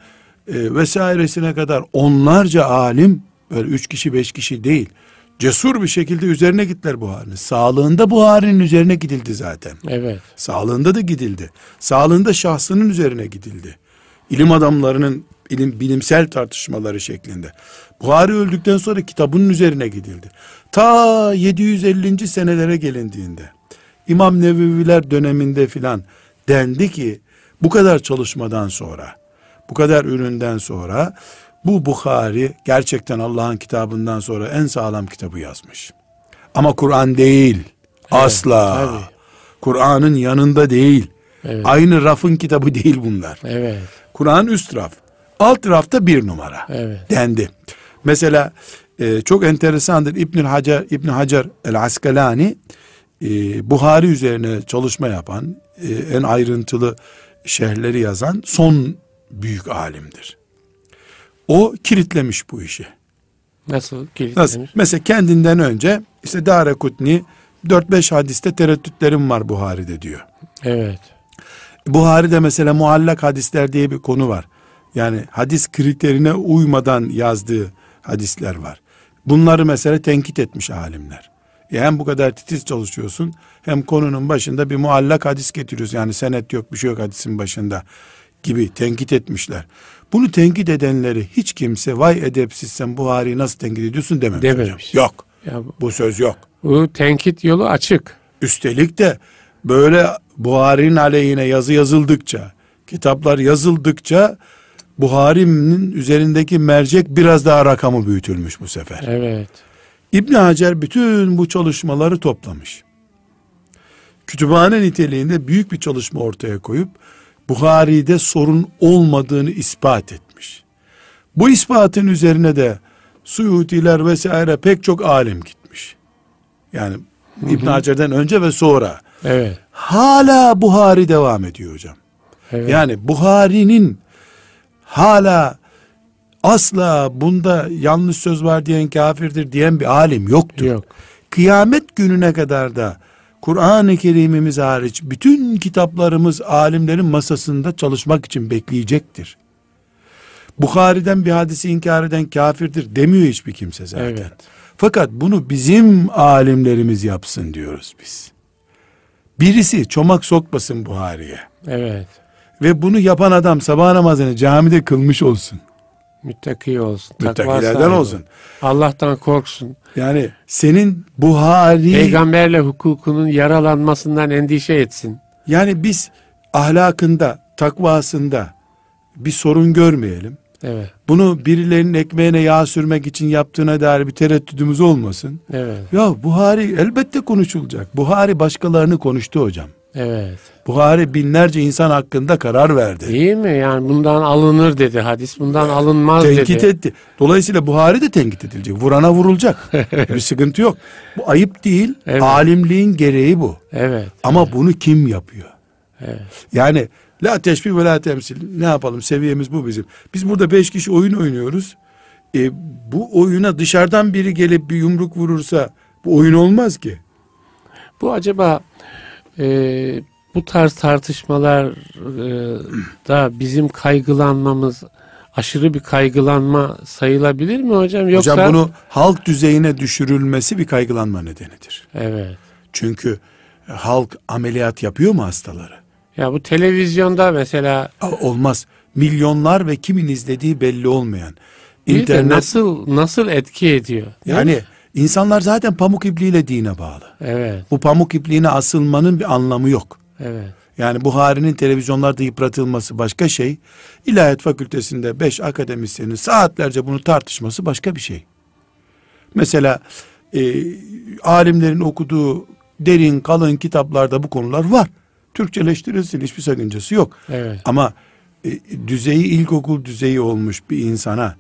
e, vesairesine kadar onlarca alim böyle üç kişi beş kişi değil cesur bir şekilde üzerine gittiler Buhari'nin. Sağlığında Buhari'nin üzerine gidildi zaten. Evet. Sağlığında da gidildi. Sağlığında şahsının üzerine gidildi. İlim adamlarının ilim, bilimsel tartışmaları şeklinde. Buhari öldükten sonra kitabının üzerine gidildi. Ta 750. senelere gelindiğinde İmam Neveviler döneminde filan dendi ki bu kadar çalışmadan sonra bu kadar üründen sonra bu Bukhari gerçekten Allah'ın kitabından sonra en sağlam kitabı yazmış. Ama Kur'an değil. asla. tabii. Kur'an'ın yanında değil. Evet. Aynı rafın kitabı değil bunlar. Evet. Kur'an üst raf. Alt rafta bir numara. Evet. Dendi. Mesela e, çok enteresandır İbn Hacer İbn Hacer el Askalani e, Buhari üzerine çalışma yapan, e, en ayrıntılı şerhleri yazan son büyük alimdir. O kilitlemiş bu işi. Nasıl kilitlenir? Nasıl? Mesela kendinden önce işte Darekutni 4-5 hadiste tereddütlerim var Buhari'de diyor. Evet. Buhari'de mesela muallak hadisler diye bir konu var. Yani hadis kriterine uymadan yazdığı hadisler var. Bunları mesela tenkit etmiş alimler. E hem bu kadar titiz çalışıyorsun hem konunun başında bir muallak hadis getiriyorsun. Yani senet yok bir şey yok hadisin başında. gibi tenkit etmişler. Bunu tenkit edenleri hiç kimse vay edepsiz sen Buhari'yi nasıl tenkit ediyorsun dememiş. Dememiş. Hocam. Yok. Ya bu, Bu söz yok. bu tenkit yolu açık. Üstelik de böyle Buhari'nin aleyhine yazı yazıldıkça, kitaplar yazıldıkça Buhari'nin üzerindeki mercek biraz daha rakamı büyütülmüş bu sefer. Evet. İbn Hacer bütün bu çalışmaları toplamış. Kütüphane niteliğinde büyük bir çalışma ortaya koyup Buhari'de sorun olmadığını ispat etmiş. Bu ispatın üzerine de Suyutiler vesaire pek çok alim gitmiş. Yani İbn Hacer'den önce ve sonra. Evet. Hala Buhari devam ediyor hocam. Evet. Yani Buhari'nin hala asla bunda yanlış söz var diyen kafirdir diyen bir alim yoktur. Yok. Kıyamet gününe kadar da Kur'an-ı Kerim'imiz hariç bütün kitaplarımız alimlerin masasında çalışmak için bekleyecektir. Bukhari'den bir hadisi inkar eden kafirdir demiyor hiçbir kimse zaten. Evet. Fakat bunu bizim alimlerimiz yapsın diyoruz biz. Birisi çomak sokmasın Buhari'ye. Evet. Ve bunu yapan adam sabah namazını camide kılmış olsun. Müttaki olsun. Müttakilerden sahibi olsun. Allah'tan korksun. Yani senin Buhari Peygamberle hukukunun yaralanmasından endişe etsin. yani biz ahlakında, takvasında bir sorun görmeyelim. Evet. Bunu birilerinin ekmeğine yağ sürmek için yaptığına dair bir tereddüdümüz olmasın. Evet. Ya Buhari elbette konuşulacak. Buhari başkalarını konuştu hocam. Evet. Buhari binlerce insan hakkında karar verdi. İyi mi? Yani bundan alınır dedi. Hadis bundan alınmaz tenkit dedi. etti. Dolayısıyla Buhari de tenkit edilecek. Vurana vurulacak. bir sıkıntı yok. Bu ayıp değil. Evet. Alimliğin gereği bu. Evet. Ama bunu kim yapıyor? Evet. Yani la teşbih ve la temsil. Ne yapalım? Seviyemiz bu bizim. Biz burada beş kişi oyun oynuyoruz. E, bu oyuna dışarıdan biri gelip bir yumruk vurursa bu oyun olmaz ki. Bu acaba e, bu tarz tartışmalar e, da bizim kaygılanmamız aşırı bir kaygılanma sayılabilir mi hocam? Yoksa Hocam bunu halk düzeyine düşürülmesi bir kaygılanma nedenidir. Evet. Çünkü e, halk ameliyat yapıyor mu hastaları? Ya bu televizyonda mesela Olmaz. Milyonlar ve kimin izlediği belli olmayan. İnternet nasıl nasıl etki ediyor? Yani mi? İnsanlar zaten pamuk ipliğiyle dine bağlı. Evet. Bu pamuk ipliğine asılmanın bir anlamı yok. Evet. Yani Buhari'nin televizyonlarda yıpratılması başka şey. İlahiyat fakültesinde beş akademisyenin saatlerce bunu tartışması başka bir şey. Mesela e, alimlerin okuduğu derin kalın kitaplarda bu konular var. Türkçeleştirilsin hiçbir sakıncası yok. Evet. Ama e, düzeyi ilkokul düzeyi olmuş bir insana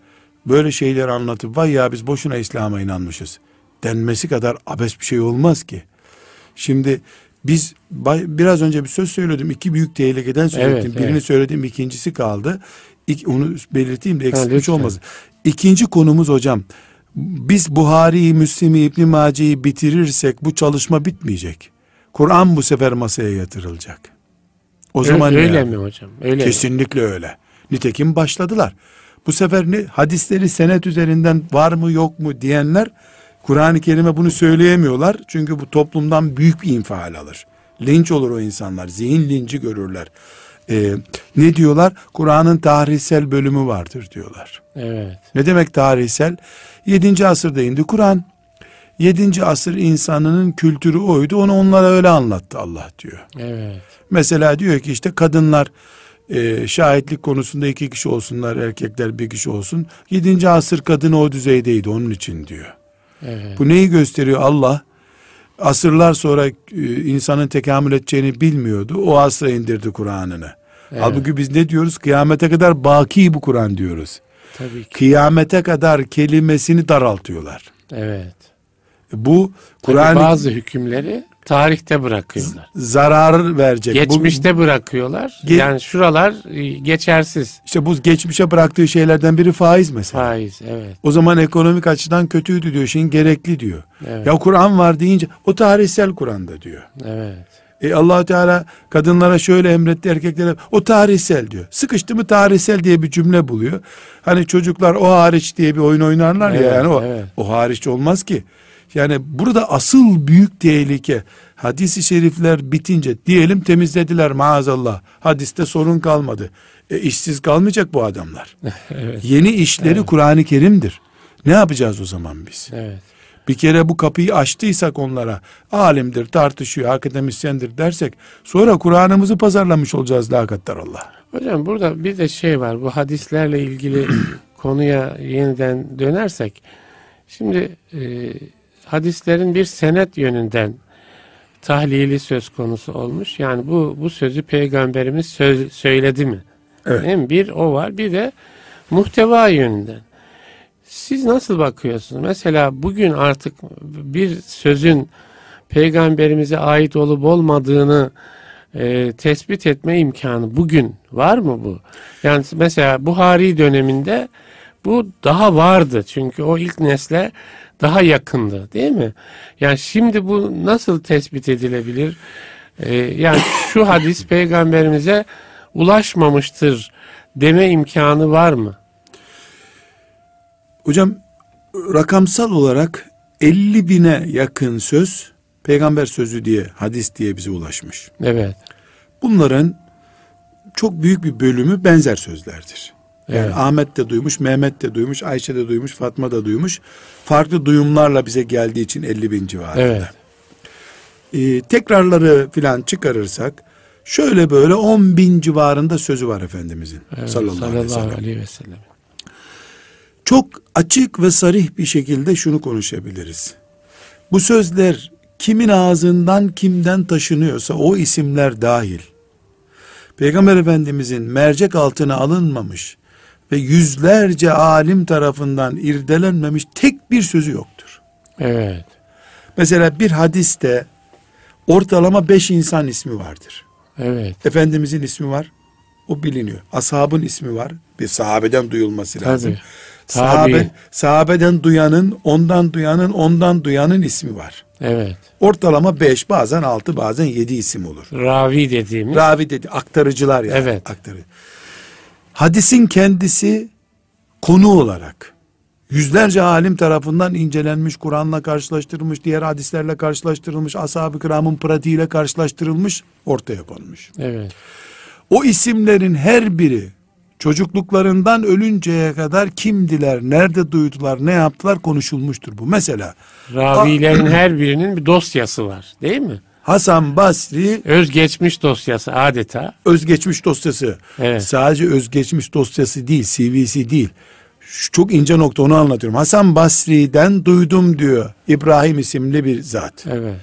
böyle şeyler anlatıp vay ya biz boşuna İslam'a inanmışız denmesi kadar abes bir şey olmaz ki. Şimdi biz biraz önce bir söz söyledim. iki büyük tehlikeden söz Evet, ettim. Birini evet. söyledim ikincisi kaldı. İk, onu belirteyim de eksiklik lütfen. olmasın. İkinci konumuz hocam. Biz Buhari'yi, Müslim'i, İbn Mace'yi bitirirsek bu çalışma bitmeyecek. Kur'an bu sefer masaya yatırılacak. O zaman ne öyle mi hocam? Öyle mi? Kesinlikle öyle. Nitekim başladılar. Bu sefer ne hadisleri senet üzerinden var mı yok mu diyenler Kur'an-ı Kerim'e bunu söyleyemiyorlar. Çünkü bu toplumdan büyük bir infial alır. Linç olur o insanlar. Zihin linci görürler. Ee, ne diyorlar? Kur'an'ın tarihsel bölümü vardır diyorlar. Evet. Ne demek tarihsel? 7. asırda indi Kur'an. 7. asır insanının kültürü oydu. Onu onlara öyle anlattı Allah diyor. Evet. Mesela diyor ki işte kadınlar e, şahitlik konusunda iki kişi olsunlar, erkekler bir kişi olsun. 7. asır kadını o düzeydeydi onun için diyor. Evet. Bu neyi gösteriyor Allah? Asırlar sonra e, insanın tekamül edeceğini bilmiyordu. O asra indirdi Kur'an'ını. Evet. Halbuki biz ne diyoruz? Kıyamete kadar baki bu Kur'an diyoruz. Tabii ki. Kıyamete kadar kelimesini daraltıyorlar. Evet. Bu Kur'an bazı hükümleri tarihte bırakıyorlar. zarar verecek. Bu- Geçmişte bırakıyorlar. Ge- yani şuralar e, geçersiz. işte bu geçmişe bıraktığı şeylerden biri faiz mesela. Faiz. Evet. O zaman ekonomik açıdan kötüydü diyor. Şimdi gerekli diyor. Evet. Ya Kur'an var deyince o tarihsel Kur'an'da diyor. Evet. E allah Teala kadınlara şöyle emretti erkeklere o tarihsel diyor. Sıkıştı mı tarihsel diye bir cümle buluyor. Hani çocuklar o hariç diye bir oyun oynarlar ya Evet, yani o, evet. o hariç olmaz ki. Yani burada asıl büyük tehlike hadisi şerifler bitince diyelim temizlediler maazallah. Hadiste sorun kalmadı. E, işsiz kalmayacak bu adamlar. evet. Yeni işleri evet. Kur'an-ı Kerim'dir. Ne yapacağız o zaman biz? Evet. Bir kere bu kapıyı açtıysak onlara alimdir, tartışıyor, akademisyendir dersek sonra Kur'an'ımızı pazarlamış olacağız daha katlar Allah. Hocam burada bir de şey var bu hadislerle ilgili konuya yeniden dönersek şimdi e, hadislerin bir senet yönünden tahlili söz konusu olmuş. Yani bu bu sözü peygamberimiz söz, söyledi mi? Evet. Değil mi? Bir o var. Bir de muhteva yönünden. Siz nasıl bakıyorsunuz? Mesela bugün artık bir sözün peygamberimize ait olup olmadığını e, tespit etme imkanı bugün var mı bu? Yani mesela Buhari döneminde bu daha vardı. Çünkü o ilk nesle daha yakındı değil mi? Yani şimdi bu nasıl tespit edilebilir? Ee, yani şu hadis peygamberimize ulaşmamıştır deme imkanı var mı? Hocam rakamsal olarak 50 bine yakın söz peygamber sözü diye hadis diye bize ulaşmış. Evet. Bunların çok büyük bir bölümü benzer sözlerdir. Yani evet. Ahmet de duymuş, Mehmet de duymuş, Ayşe de duymuş, Fatma da duymuş. Farklı duyumlarla bize geldiği için 50 bin civarında. Evet. Ee, tekrarları filan çıkarırsak şöyle böyle 10 bin civarında sözü var Efendimizin evet, sallallahu, sallallahu aleyhi, ve sellem. aleyhi ve sellem. Çok açık ve sarih bir şekilde şunu konuşabiliriz. Bu sözler kimin ağzından kimden taşınıyorsa o isimler dahil. Peygamber Efendimizin mercek altına alınmamış ve yüzlerce alim tarafından irdelenmemiş tek bir sözü yoktur. Evet. Mesela bir hadiste ortalama beş insan ismi vardır. Evet. Efendimizin ismi var. O biliniyor. Ashabın ismi var. Bir sahabeden duyulması lazım. Tabii. Sahabe, sahabeden duyanın, ondan duyanın, ondan duyanın ismi var. Evet. Ortalama beş, bazen altı, bazen yedi isim olur. Ravi dediğimiz. Ravi dedi, aktarıcılar yani. Evet. Aktarı. Hadisin kendisi konu olarak yüzlerce alim tarafından incelenmiş, Kur'an'la karşılaştırılmış, diğer hadislerle karşılaştırılmış, ashab-ı kiramın pratiğiyle karşılaştırılmış, ortaya konmuş. Evet. O isimlerin her biri çocukluklarından ölünceye kadar kimdiler, nerede duydular, ne yaptılar konuşulmuştur bu. Mesela ravilerin her birinin bir dosyası var, değil mi? Hasan Basri özgeçmiş dosyası adeta. Özgeçmiş dosyası. Evet. Sadece özgeçmiş dosyası değil, CV'si değil. Şu çok ince nokta onu anlatıyorum. Hasan Basri'den duydum diyor İbrahim isimli bir zat. Evet.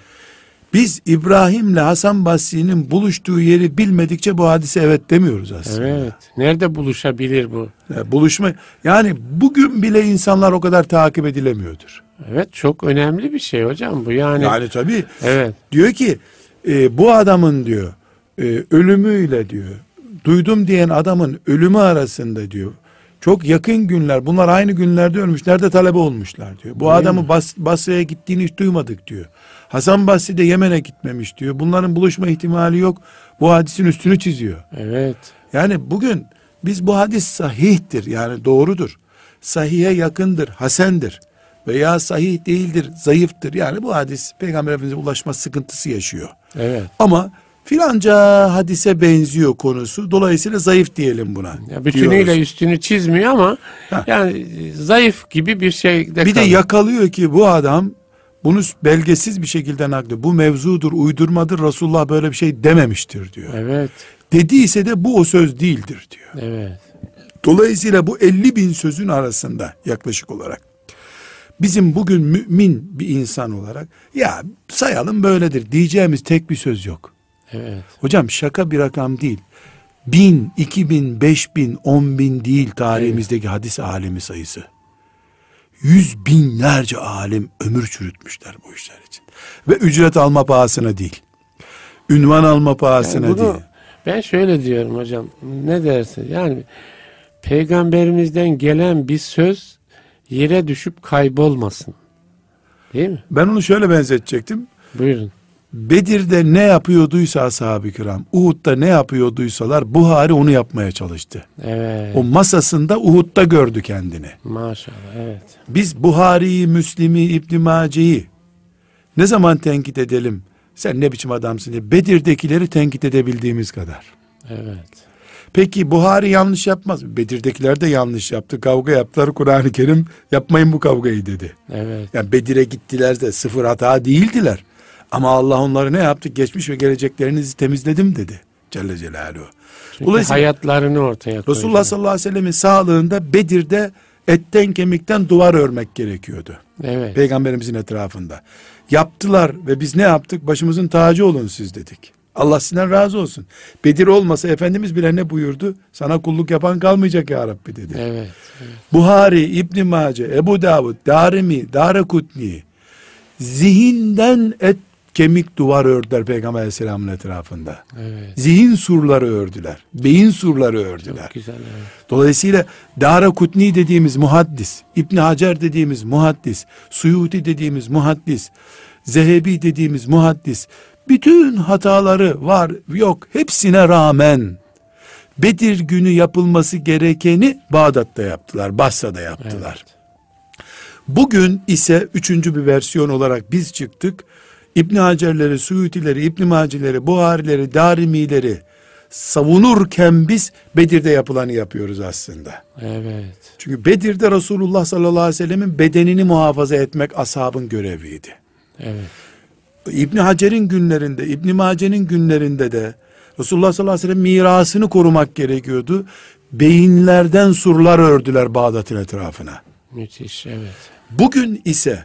Biz İbrahim'le Hasan Basri'nin buluştuğu yeri bilmedikçe bu hadise evet demiyoruz aslında. Evet. Nerede buluşabilir bu? Yani buluşma yani bugün bile insanlar o kadar takip edilemiyordur. Evet çok önemli bir şey hocam bu yani. Yani tabii. Evet. Diyor ki e, bu adamın diyor e, ölümüyle diyor duydum diyen adamın ölümü arasında diyor çok yakın günler bunlar aynı günlerde ölmüş nerede talebe olmuşlar diyor. Bu Değil adamı Bas, Basra'ya gittiğini hiç duymadık diyor. Hasan Basri de Yemen'e gitmemiş diyor. Bunların buluşma ihtimali yok. Bu hadisin üstünü çiziyor. Evet. Yani bugün biz bu hadis sahihtir yani doğrudur. Sahihe yakındır, hasendir veya sahih değildir, zayıftır. Yani bu hadis Peygamber Efendimiz'e ulaşma sıkıntısı yaşıyor. Evet. Ama filanca hadise benziyor konusu. Dolayısıyla zayıf diyelim buna. Ya bütünüyle diyoruz. üstünü çizmiyor ama ha. yani zayıf gibi bir şey de Bir kalıyor. de yakalıyor ki bu adam bunu belgesiz bir şekilde naklediyor. Bu mevzudur, uydurmadır. Resulullah böyle bir şey dememiştir diyor. Evet. Dediyse de bu o söz değildir diyor. Evet. Dolayısıyla bu 50 bin sözün arasında yaklaşık olarak bizim bugün mümin bir insan olarak ya sayalım böyledir diyeceğimiz tek bir söz yok. Evet. Hocam şaka bir rakam değil. Bin, iki bin, beş bin, on bin değil tarihimizdeki evet. hadis alemi sayısı. Yüz binlerce alim ömür çürütmüşler bu işler için. Ve ücret alma pahasına değil. Ünvan alma pahasına yani bunu, değil. Ben şöyle diyorum hocam. Ne dersin? Yani peygamberimizden gelen bir söz yere düşüp kaybolmasın. Değil mi? Ben onu şöyle benzetecektim. Buyurun. Bedir'de ne yapıyorduysa ashab-ı kiram, Uhud'da ne yapıyorduysalar Buhari onu yapmaya çalıştı. Evet. O masasında Uhud'da gördü kendini. Maşallah evet. Biz Buhari'yi, Müslim'i, İbn Mace'yi ne zaman tenkit edelim? Sen ne biçim adamsın diye. Bedir'dekileri tenkit edebildiğimiz kadar. Evet. Peki Buhari yanlış yapmaz mı? Bedir'dekiler de yanlış yaptı. Kavga yaptılar. Kur'an-ı Kerim yapmayın bu kavgayı dedi. Evet. Yani Bedir'e gittiler de sıfır hata değildiler. Ama Allah onları ne yaptı? Geçmiş ve geleceklerinizi temizledim dedi. Celle Celaluhu. Çünkü hayatlarını ortaya koydu. Resulullah sallallahu aleyhi ve sellemin sağlığında Bedir'de etten kemikten duvar örmek gerekiyordu. Evet. Peygamberimizin etrafında. Yaptılar ve biz ne yaptık? Başımızın tacı olun siz dedik. Allah sizden razı olsun. Bedir olmasa Efendimiz bile ne buyurdu? Sana kulluk yapan kalmayacak ya Rabbi dedi. Evet. evet. Buhari, İbn Mace, Ebu Davud, Darimi, Darekutni zihinden et kemik duvar ördüler Peygamber Aleyhisselam'ın etrafında. Evet. Zihin surları ördüler. Beyin surları ördüler. Çok güzel. Evet. Dolayısıyla Dara Kutni dediğimiz muhaddis, İbn Hacer dediğimiz muhaddis, Suyuti dediğimiz muhaddis, Zehebi dediğimiz muhaddis, bütün hataları var yok hepsine rağmen Bedir günü yapılması gerekeni Bağdat'ta yaptılar, Basra'da yaptılar. Evet. Bugün ise üçüncü bir versiyon olarak biz çıktık. İbn Hacerleri, Suyutileri, İbn Macileri, Buharileri, Darimileri savunurken biz Bedir'de yapılanı yapıyoruz aslında. Evet. Çünkü Bedir'de Resulullah sallallahu aleyhi ve sellemin bedenini muhafaza etmek ashabın göreviydi. Evet. İbn Hacer'in günlerinde, İbn Mace'nin günlerinde de Resulullah sallallahu aleyhi ve sellem mirasını korumak gerekiyordu. Beyinlerden surlar ördüler Bağdat'ın etrafına. Müthiş, evet. Bugün ise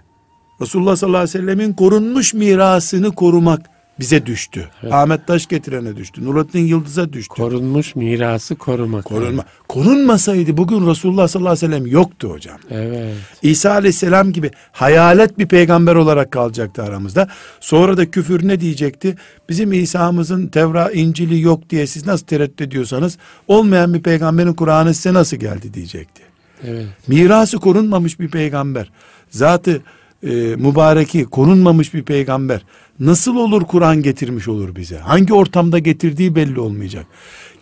Resulullah sallallahu aleyhi ve sellemin korunmuş mirasını korumak bize düştü. Evet. Ahmet Taş getirene düştü. Nurattin Yıldız'a düştü. Korunmuş mirası korumak. Korunma. Korunmasaydı bugün Resulullah sallallahu aleyhi ve sellem yoktu hocam. Evet. İsa aleyhisselam gibi hayalet bir peygamber olarak kalacaktı aramızda. Sonra da küfür ne diyecekti? Bizim İsa'mızın Tevra, İncil'i yok diye siz nasıl tereddüt ediyorsanız olmayan bir peygamberin Kur'an'ı size nasıl geldi diyecekti. Evet. Mirası korunmamış bir peygamber. Zatı e, mübareki korunmamış bir peygamber nasıl olur Kur'an getirmiş olur bize? Hangi ortamda getirdiği belli olmayacak.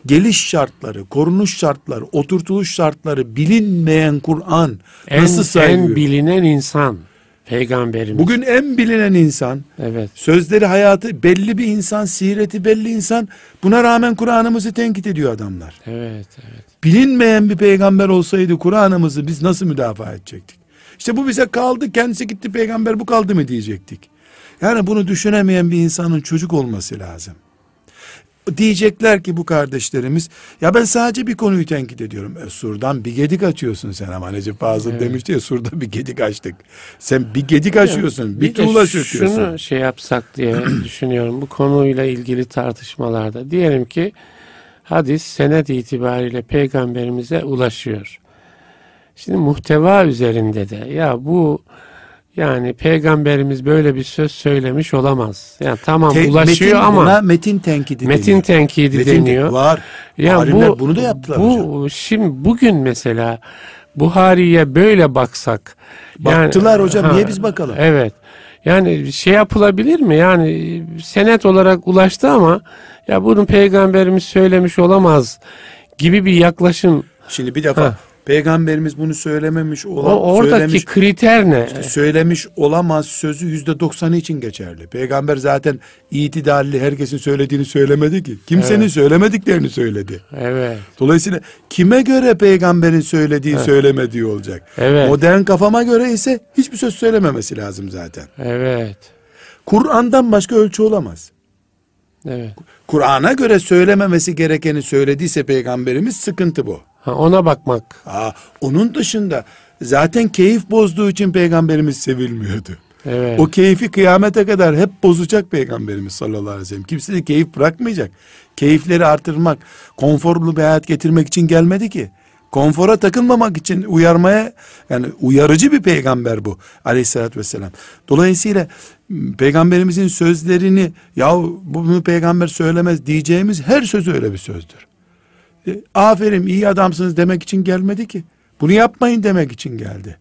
Geliş şartları, korunuş şartları, oturtuluş şartları bilinmeyen Kur'an nasıl sayıyor? En bilinen insan peygamberimiz. Bugün en bilinen insan, evet. sözleri hayatı belli bir insan, sireti belli insan. Buna rağmen Kur'an'ımızı tenkit ediyor adamlar. Evet, evet. Bilinmeyen bir peygamber olsaydı Kur'an'ımızı biz nasıl müdafaa edecektik? İşte bu bize kaldı, kendisi gitti peygamber bu kaldı mı diyecektik. Yani bunu düşünemeyen bir insanın çocuk olması lazım. Diyecekler ki bu kardeşlerimiz ya ben sadece bir konuyu tenkit ediyorum. E, surdan bir gedik açıyorsun sen ama Necip Fazıl evet. demişti ya surda bir gedik açtık. Sen bir gedik açıyorsun, bir, bir tuğla söküyorsun. Şunu şey yapsak diye düşünüyorum bu konuyla ilgili tartışmalarda. Diyelim ki hadis senet itibariyle peygamberimize ulaşıyor. Şimdi muhteva üzerinde de ya bu yani peygamberimiz böyle bir söz söylemiş olamaz. Yani tamam Te, ulaşıyor metin ama buna metin tenkidi metin deniyor. tenkidi metin deniyor. Var. Ya bu, bunu da yaptılar bu, hocam. Şimdi bugün mesela Buhari'ye böyle baksak. Baktılar yani, hocam ha, niye biz bakalım? Evet. Yani şey yapılabilir mi? Yani senet olarak ulaştı ama ya bunu peygamberimiz söylemiş olamaz gibi bir yaklaşım. Şimdi bir defa ha. Peygamberimiz bunu söylememiş olan o, oradaki söylemiş, kriter ne? Işte söylemiş olamaz sözü yüzde doksanı için geçerli. Peygamber zaten itidalli herkesin söylediğini söylemedi ki. Kimsenin evet. söylemediklerini söyledi. Evet. Dolayısıyla kime göre peygamberin söylediği evet. söylemediği olacak. Evet. Modern kafama göre ise hiçbir söz söylememesi lazım zaten. Evet. Kur'an'dan başka ölçü olamaz. Evet. Kur'an'a göre söylememesi gerekeni söylediyse peygamberimiz sıkıntı bu. Ha, ona bakmak. Ha, onun dışında zaten keyif bozduğu için peygamberimiz sevilmiyordu. Evet. O keyfi kıyamete kadar hep bozacak peygamberimiz sallallahu aleyhi ve sellem. Kimse de keyif bırakmayacak. Keyifleri artırmak, konforlu bir hayat getirmek için gelmedi ki. Konfora takılmamak için uyarmaya yani uyarıcı bir peygamber bu aleyhissalatü vesselam. Dolayısıyla peygamberimizin sözlerini ya bunu peygamber söylemez diyeceğimiz her söz öyle bir sözdür. E, aferin iyi adamsınız demek için gelmedi ki. Bunu yapmayın demek için geldi.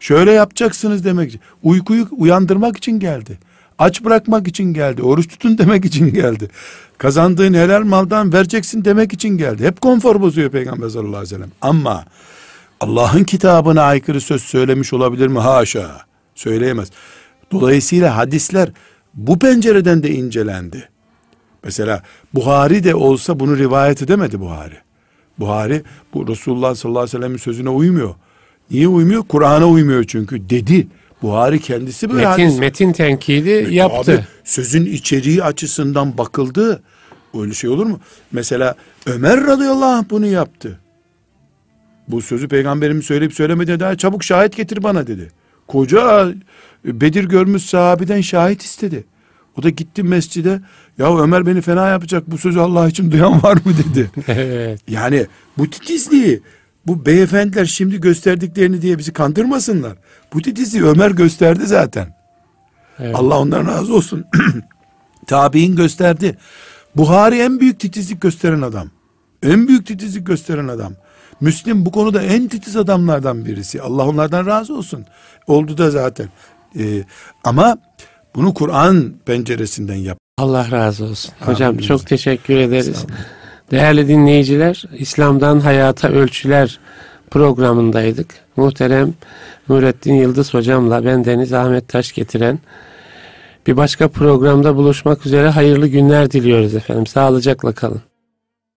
Şöyle yapacaksınız demek için. Uykuyu uyandırmak için geldi. Aç bırakmak için geldi. Oruç tutun demek için geldi. Kazandığın helal maldan vereceksin demek için geldi. Hep konfor bozuyor Peygamber sallallahu aleyhi ve sellem. Ama Allah'ın kitabına aykırı söz söylemiş olabilir mi? Haşa. Söyleyemez. Dolayısıyla hadisler bu pencereden de incelendi. Mesela Buhari de olsa bunu rivayet edemedi Buhari. Buhari bu Resulullah sallallahu aleyhi ve sellem'in sözüne uymuyor. Niye uymuyor? Kur'an'a uymuyor çünkü dedi. Buhari kendisi böyle metin, hadis. metin tenkidi E, yaptı. Abi, sözün içeriği açısından bakıldı. Öyle şey olur mu? Mesela Ömer radıyallahu anh bunu yaptı. Bu sözü peygamberimiz söyleyip söylemediğine daha çabuk şahit getir bana dedi. Koca Bedir görmüş sahabeden şahit istedi. O da gitti mescide ya Ömer beni fena yapacak bu sözü Allah için duyan var mı dedi. evet. Yani bu titizliği bu beyefendiler şimdi gösterdiklerini diye bizi kandırmasınlar. Bu titizliği Ömer gösterdi zaten. Evet. Allah ondan razı olsun. Tabi'in gösterdi. Buhari en büyük titizlik gösteren adam. En büyük titizlik gösteren adam. Müslim bu konuda en titiz adamlardan birisi. Allah onlardan razı olsun. Oldu da zaten. Ee, ama bunu Kur'an penceresinden yap. Allah razı olsun. Hocam Amin. çok teşekkür ederiz. Değerli dinleyiciler, İslam'dan Hayata Ölçüler programındaydık. Muhterem Nurettin Yıldız hocamla ben Deniz Ahmet Taş getiren bir başka programda buluşmak üzere hayırlı günler diliyoruz efendim. Sağlıcakla kalın.